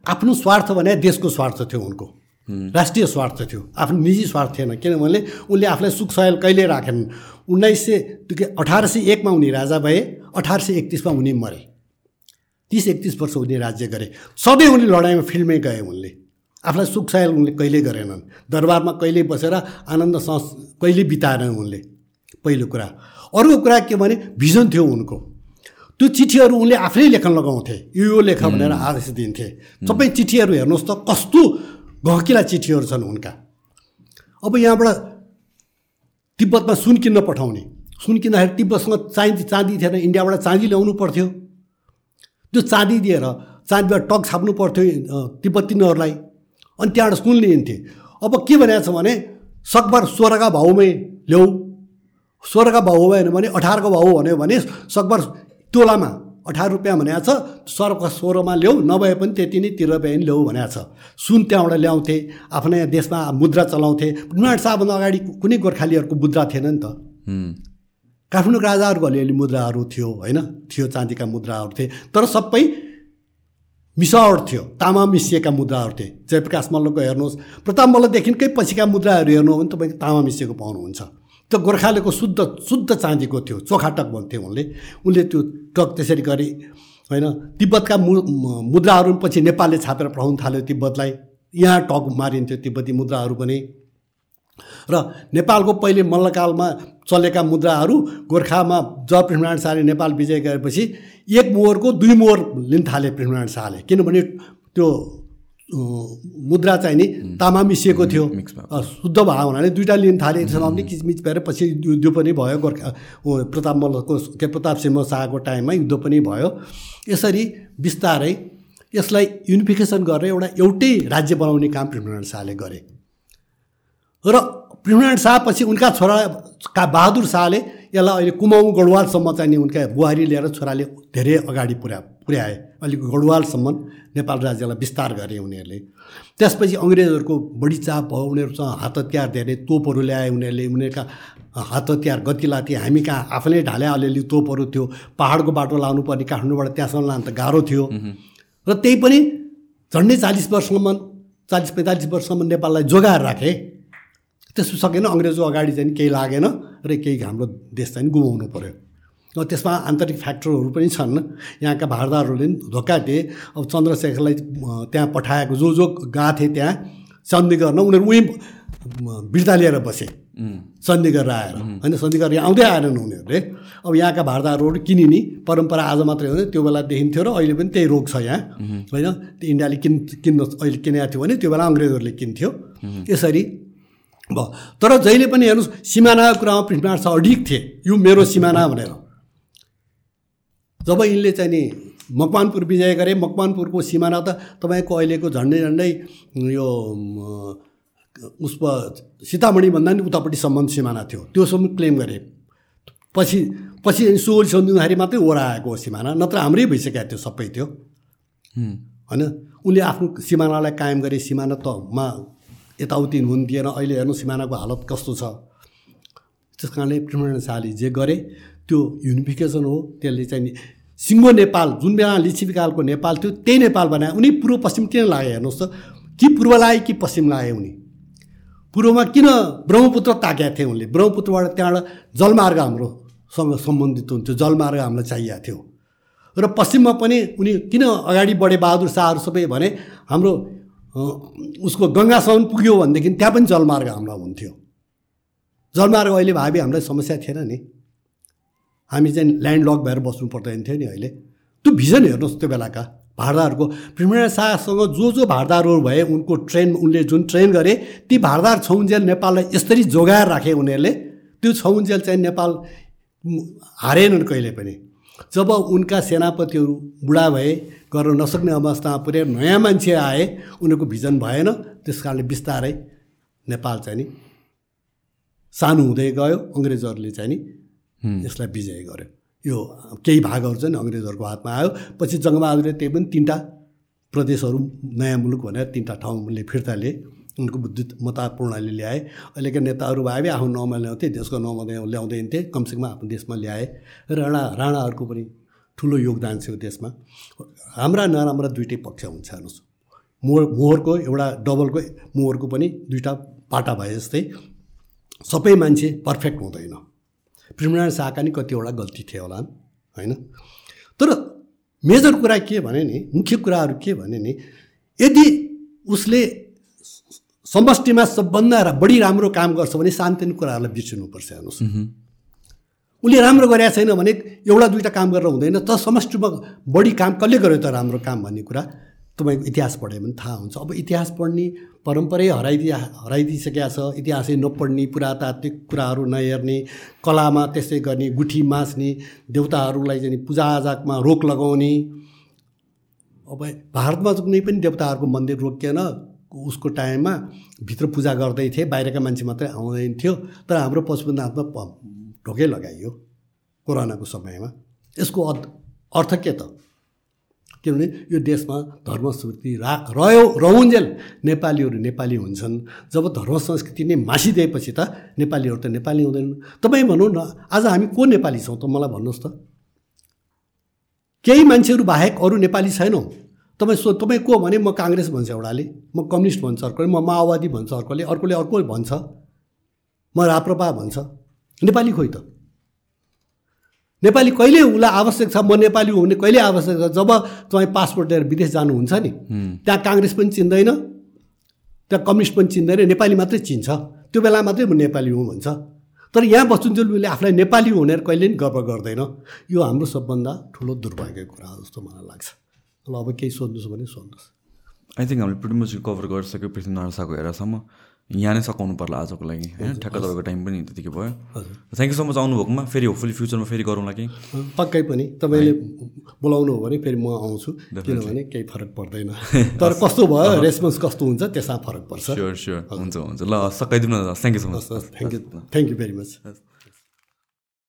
आफ्नो स्वार्थ भने देशको स्वार्थ थियो उनको। राष्ट्रिय स्वार्थ थियो। आफ्नो निजी स्वार्थ थिएन। किनभने उनले आफूलाई सुख सयल कहिले राखेनन् उन्नाइस सय त्यो अठार सय एकमा उनी राजा भए अठार सय एकतिसमा उनी मरे। तिस एकतिस वर्ष उनी राज्य गरे। सधैँ उनले लडाइँमा फिल्डमै गए उनले। आफूलाई सुख सयल उनले कहिल्यै गरेनन्। दरबारमा कहिले बसेर आनन्द सस कहिले बिताएनन् उनले। पहिलो कुरा। अर्को कुरा के भने भिजन थियो उनको। त्यो चिठीहरू उनले आफै लेखन लगाउँथे। यो यो लेख भनेर आदेश दिन्थे। सबै चिठीहरू हेर्नुहोस् त कस्तो गहकिला चिठीहरू छन् उनका। अब यहाँबाट तिब्बतमा सुन किन्न पठाउने। सुन किन्दाखेरि तिब्बतसँग चाँदी चाँदी थिएन इन्डियाबाट चाँदी ल्याउनु पर्थ्यो। त्यो चाँदी दिएर चाँदीबाट टक छाप्नु पर्थ्यो तिब्बतीहरूलाई अनि त्यहाँबाट सुन लिइन्थे अब के भनेको छ भने सकभर सोह्रका भाउमै ल्याऊ। सोह्रका भाउ भएन भने अठारको भाउ भन्यो भने सकभर तोलामा अठार रुपियाँ भनेको छ सरको सोह्रमा ल्याऊ नभए पनि त्यति नै तिर रुपियाँ ल्याऊ भनेको छ। सुन त्यहाँबाट ल्याउँथे आफ्नै देशमा मुद्रा चलाउँथे। नुहाट शाहभन्दा अगाडि कुनै गोर्खालीहरूको मुद्रा थिएन नि त। काठमाडौँको राजाहरूको अलिअलि मुद्राहरू थियो होइन? थियो चाँदीका मुद्राहरू थिए। तर सबै मिसावट थियो तामा मिसिएका मुद्राहरू थिए। जयप्रकाश मल्लको हेर्नुहोस् प्रताप मल्लदेखिकै पछिका मुद्राहरू हेर्नु हो भने तपाईँको तामा मिसिएको पाउनुहुन्छ। त्यो गोर्खालीको शुद्ध शुद्ध चाँदीको थियो चोखाटक भन्थ्यो उनले। उनले त्यो टक त्यसरी गरे होइन। तिब्बतका मु मुद्राहरू पछि नेपालले छापेर पठाउनु थाल्यो तिब्बतलाई। यहाँ टक मारिन्थ्यो तिब्बती मुद्राहरू पनि। र नेपालको पहिले मल्लकालमा चलेका मुद्राहरू गोर्खामा जब पृथ्वीनारायण शाहले नेपाल विजय गरेपछि एक मोहरको दुई मोहर लिन थाले पृथ्वीनारायण शाहले। किनभने त्यो मुद्रा चाहिँ नि तामा मिसिएको थियो। शुद्ध भयो हुनाले दुइटा लिन थाले। यसमा किचमिच भएर पछि युद्ध पनि भयो। गोर्खा प्रताप मल्लको के प्रताप सिंह शाहको टाइममा युद्ध पनि भयो। यसरी बिस्तारै यसलाई युनिफिकेसन गरेर एउटा एउटै राज्य बनाउने काम पृथ्वीनारायण शाहले गरे। र पृथ्वीनारायण शाहपछि उनका छोरा का बहादुर शाहले यसलाई अहिले कुमाउँ गढवालसम्म चाहिँ नि उनका बुहारी लिएर छोराले धेरै अगाडि पुर्या पुर्याए। अलिक गढवालसम्म नेपाल राज्यलाई विस्तार गरे उनीहरूले। त्यसपछि अङ्ग्रेजहरूको बढी चाप भयो उनीहरूसँग हात हतियार धेरै तोपहरू ल्याए उनीहरूले। उनीहरूका हात हतियार गति थिए हामी कहाँ आफैले ढाले अलिअलि तोपहरू थियो। पाहाडको बाटो लानुपर्ने काठमाडौँबाट त्यहाँसम्म लानु त गाह्रो थियो। र त्यही पनि झन्डै चालिस वर्षसम्म चालिस पैँतालिस वर्षसम्म नेपाललाई जोगाएर राखे। त्यसो सकेन अङ्ग्रेजको अगाडि चाहिँ केही लागेन। र केही हाम्रो देश चाहिँ गुमाउनु पऱ्यो त्यसमा आन्तरिक फ्याक्टरहरू पनि छन्। यहाँका भारदारहरूले पनि धोका दिए। अब चन्द्रशेखरलाई त्यहाँ पठाएको जो जो गएको थिए त्यहाँ सन्धि गर्न उनीहरू उहीँ बिर्ता लिएर बसे। सन्धि गरेर आएर। होइन सन्धि गरेर आउँदै आएनन् उनीहरूले। अब यहाँका भारदारहरू किनिने परम्परा आज मात्रै होइन त्यो बेला देखिन्थ्यो र अहिले पनि त्यही रोग छ यहाँ। होइन त्यो इन्डियाले किन् किन्न अहिले किनेको थियो भने त्यो बेला अङ्ग्रेजहरूले किन्थ्यो। यसरी भयो तर जहिले पनि हेर्नुहोस् सिमानाको कुरामा पृथ्वीनारायण शाह अडिक थिए। यो मेरो सिमाना भनेर। जब यिनले चाहिँ नि मकवानपुर विजय गरे मकवानपुरको सिमाना त तपाईँको अहिलेको झन्डै झन्डै यो उसमा सीतामढीभन्दा नि उतापट्टि सम्बन्ध सिमाना थियो। त्योसम्म क्लेम गरे। पछि पछि सोल सन्जुहारी मात्रै ओराएको सिमाना। नत्र हाम्रै भइसकेको थियो सबै थियो। होइन? उनले आफ्नो सिमानालाई कायम गरे सिमाना त मा यताउति हुन अहिले हेर्नु सिमानाको हालत कस्तो छ? त्यस कारणले पृथ्वीनारायण शाहले जे गरे त्यो युनिफिकेसन हो त्यसले चाहिँ सिङ्गो नेपाल जुन बेला लिच्छिकालको नेपाल थियो त्यही नेपाल बनाए। उनी पूर्व पश्चिम किन लागे? हेर्नुहोस् त कि पूर्व लाए कि पश्चिम लाए उनी? पूर्वमा किन ब्रह्मपुत्र ताकेका थिए उनले? ब्रह्मपुत्रबाट त्यहाँबाट जलमार्ग हाम्रोसँग सम्बन्धित हुन्थ्यो जलमार्ग हामीलाई चाहिएको थियो। र पश्चिममा पनि उनी किन अगाडि बढे बहादुर शाहहरू सबै भने हाम्रो उसको गङ्गासम्म पुग्यो भनेदेखि त्यहाँ पनि जलमार्ग हामीलाई हुन्थ्यो। जलमार्ग अहिले भावी हामीलाई समस्या थिएन नि। हामी चाहिँ ल्यान्ड लक भएर बस्नु पर्दैन थियो नि अहिले। त्यो भिजन हेर्नुहोस् त्यो बेलाका भारदारहरूको पृथ्वीनारायण शाहसँग जो जो भारदारहरू भए उनको ट्रेन उनले जुन ट्रेन गरे ती भारदार छौन्जेल नेपाललाई यसरी जोगाएर राखे उनीहरूले त्यो छौन्जेल चाहिँ नेपाल हारेनन् कहिले पनि। जब उनका सेनापतिहरू बुढा भए गर्न नसक्ने अवस्थामा पुर्याए नयाँ मान्छे आए उनीहरूको भिजन भएन। त्यस कारणले बिस्तारै नेपाल चाहिँ नि सानो हुँदै गयो अङ्ग्रेजहरूले चाहिँ नि यसलाई विजय गर्यो। यो केही भागहरू चाहिँ अङ्ग्रेजहरूको हातमा आयो। पछि जङ्गबहादुरले त्यही पनि तिनवटा प्रदेशहरू नयाँ मुलुक भनेर तिनवटा ठाउँले फिर्ता लिए। उनको विद्युत मता प्रणाली ल्याए। अहिलेका नेताहरू भए आफ्नो नाउँमा ल्याउँथे देशको नाउँमा ल्याउँदै थिए कमसेकम आफ्नो देशमा ल्याए। राणा राणाहरूको पनि ठुलो योगदान छ यो देशमा। हाम्रा नराम्रा दुइटै पक्ष हुन्छ हेर्नुहोस्। मोहर मोहरको एउटा डबलको मोहरको पनि दुइटा पाटा भए जस्तै। सबै मान्छे पर्फेक्ट हुँदैन। पृथ्वीनारायण शाहका नि कतिवटा गल्ती थियो होला होइन? तर मेजर कुरा के भने नि मुख्य कुराहरू के भने नि यदि उसले समष्टिमा सबभन्दा बढी राम्रो काम गर्छ भने सानोतिनो कुराहरूलाई बिर्सिनुपर्छ हेर्नुहोस्। उसले राम्रो गरेका छैन भने एउटा दुइटा काम गरेर हुँदैन त समष्टिमा बढी काम कसले गर्यो त राम्रो काम भन्ने कुरा तपाईँको इतिहास पढ्यो भने थाहा हुन्छ। अब इतिहास पढ्ने परम्परै हराइदिया हराइदिइसकेका छ। इतिहासै नपढ्ने पुरातात्विक कुराहरू नहेर्ने कलामा त्यस्तै गर्ने गुठी मास्ने देवताहरूलाई चाहिँ पूजाआजामा रोक लगाउने। अब भारतमा कुनै पनि देवताहरूको मन्दिर रोकिएन। उसको टाइममा भित्र पूजा गर्दै थिए बाहिरका मान्छे मात्रै आउँदैन थियो तर हाम्रो पशुपतिनाथमा ढोकै लगाइयो कोरोनाको समयमा। यसको अर्थ के त? किनभने यो देशमा धर्म संस्कृति रा रह्यो रहन्जेल नेपालीहरू नेपाली हुन्छन्। जब धर्म संस्कृति नै मासिदिएपछि त नेपालीहरू त नेपाली हुँदैन तपाईँ भनौँ न आज हामी को नेपाली छौँ त मलाई भन्नुहोस् त? केही मान्छेहरू बाहेक अरू नेपाली छैनौँ। तपाईँ सो तपाईँ को भने म काङ्ग्रेस भन्छ एउटाले म कम्युनिस्ट भन्छ अर्कोले म माओवादी भन्छ अर्कोले अर्कोले अर्को भन्छ म राप्रपा भन्छ। नेपाली खोइ त। नेपाली कहिले उसलाई आवश्यक छ म नेपाली हो भने कहिले आवश्यक छ? जब तपाईँ पासपोर्ट लिएर विदेश जानुहुन्छ नि त्यहाँ काङ्ग्रेस पनि चिन्दैन त्यहाँ कम्युनिस्ट पनि चिन्दैन नेपाली मात्रै चिन्छ। त्यो बेला मात्रै म नेपाली हुँ भन्छ। तर यहाँ बस्छुन्जेल उसले आफूलाई नेपाली भनेर कहिले पनि गर्व गर्दैन। यो हाम्रो सबभन्दा ठुलो दुर्भाग्यको कुरा हो जस्तो मलाई लाग्छ। ल अब केही सोध्नुहोस् भने सोध्नुहोस् आई थिङ्क हामीले प्रिटी मच कभर गरिसक्यो पृथ्वीनारायण शाहको हेरासम्म यहाँ नै सघाउनु पर्ला आजको लागि होइन ठ्याक्क तपाईँको टाइम पनि त्यतिकै भयो। थ्याङ्क यू सो मच आउनुभएकोमा फेरि होपफुली फ्युचरमा फेरि गरौँला कि पक्कै पनि। तपाईँले बोलाउनु हो भने फेरि म आउँछु। किनभने केही फरक पर्दैन। तर कस्तो भयो रेस्पोन्स कस्तो हुन्छ त्यसमा फरक पर्छ। स्योर स्योर हुन्छ हुन्छ। ल सकाइदिनु न thank you so much thank you thank you very much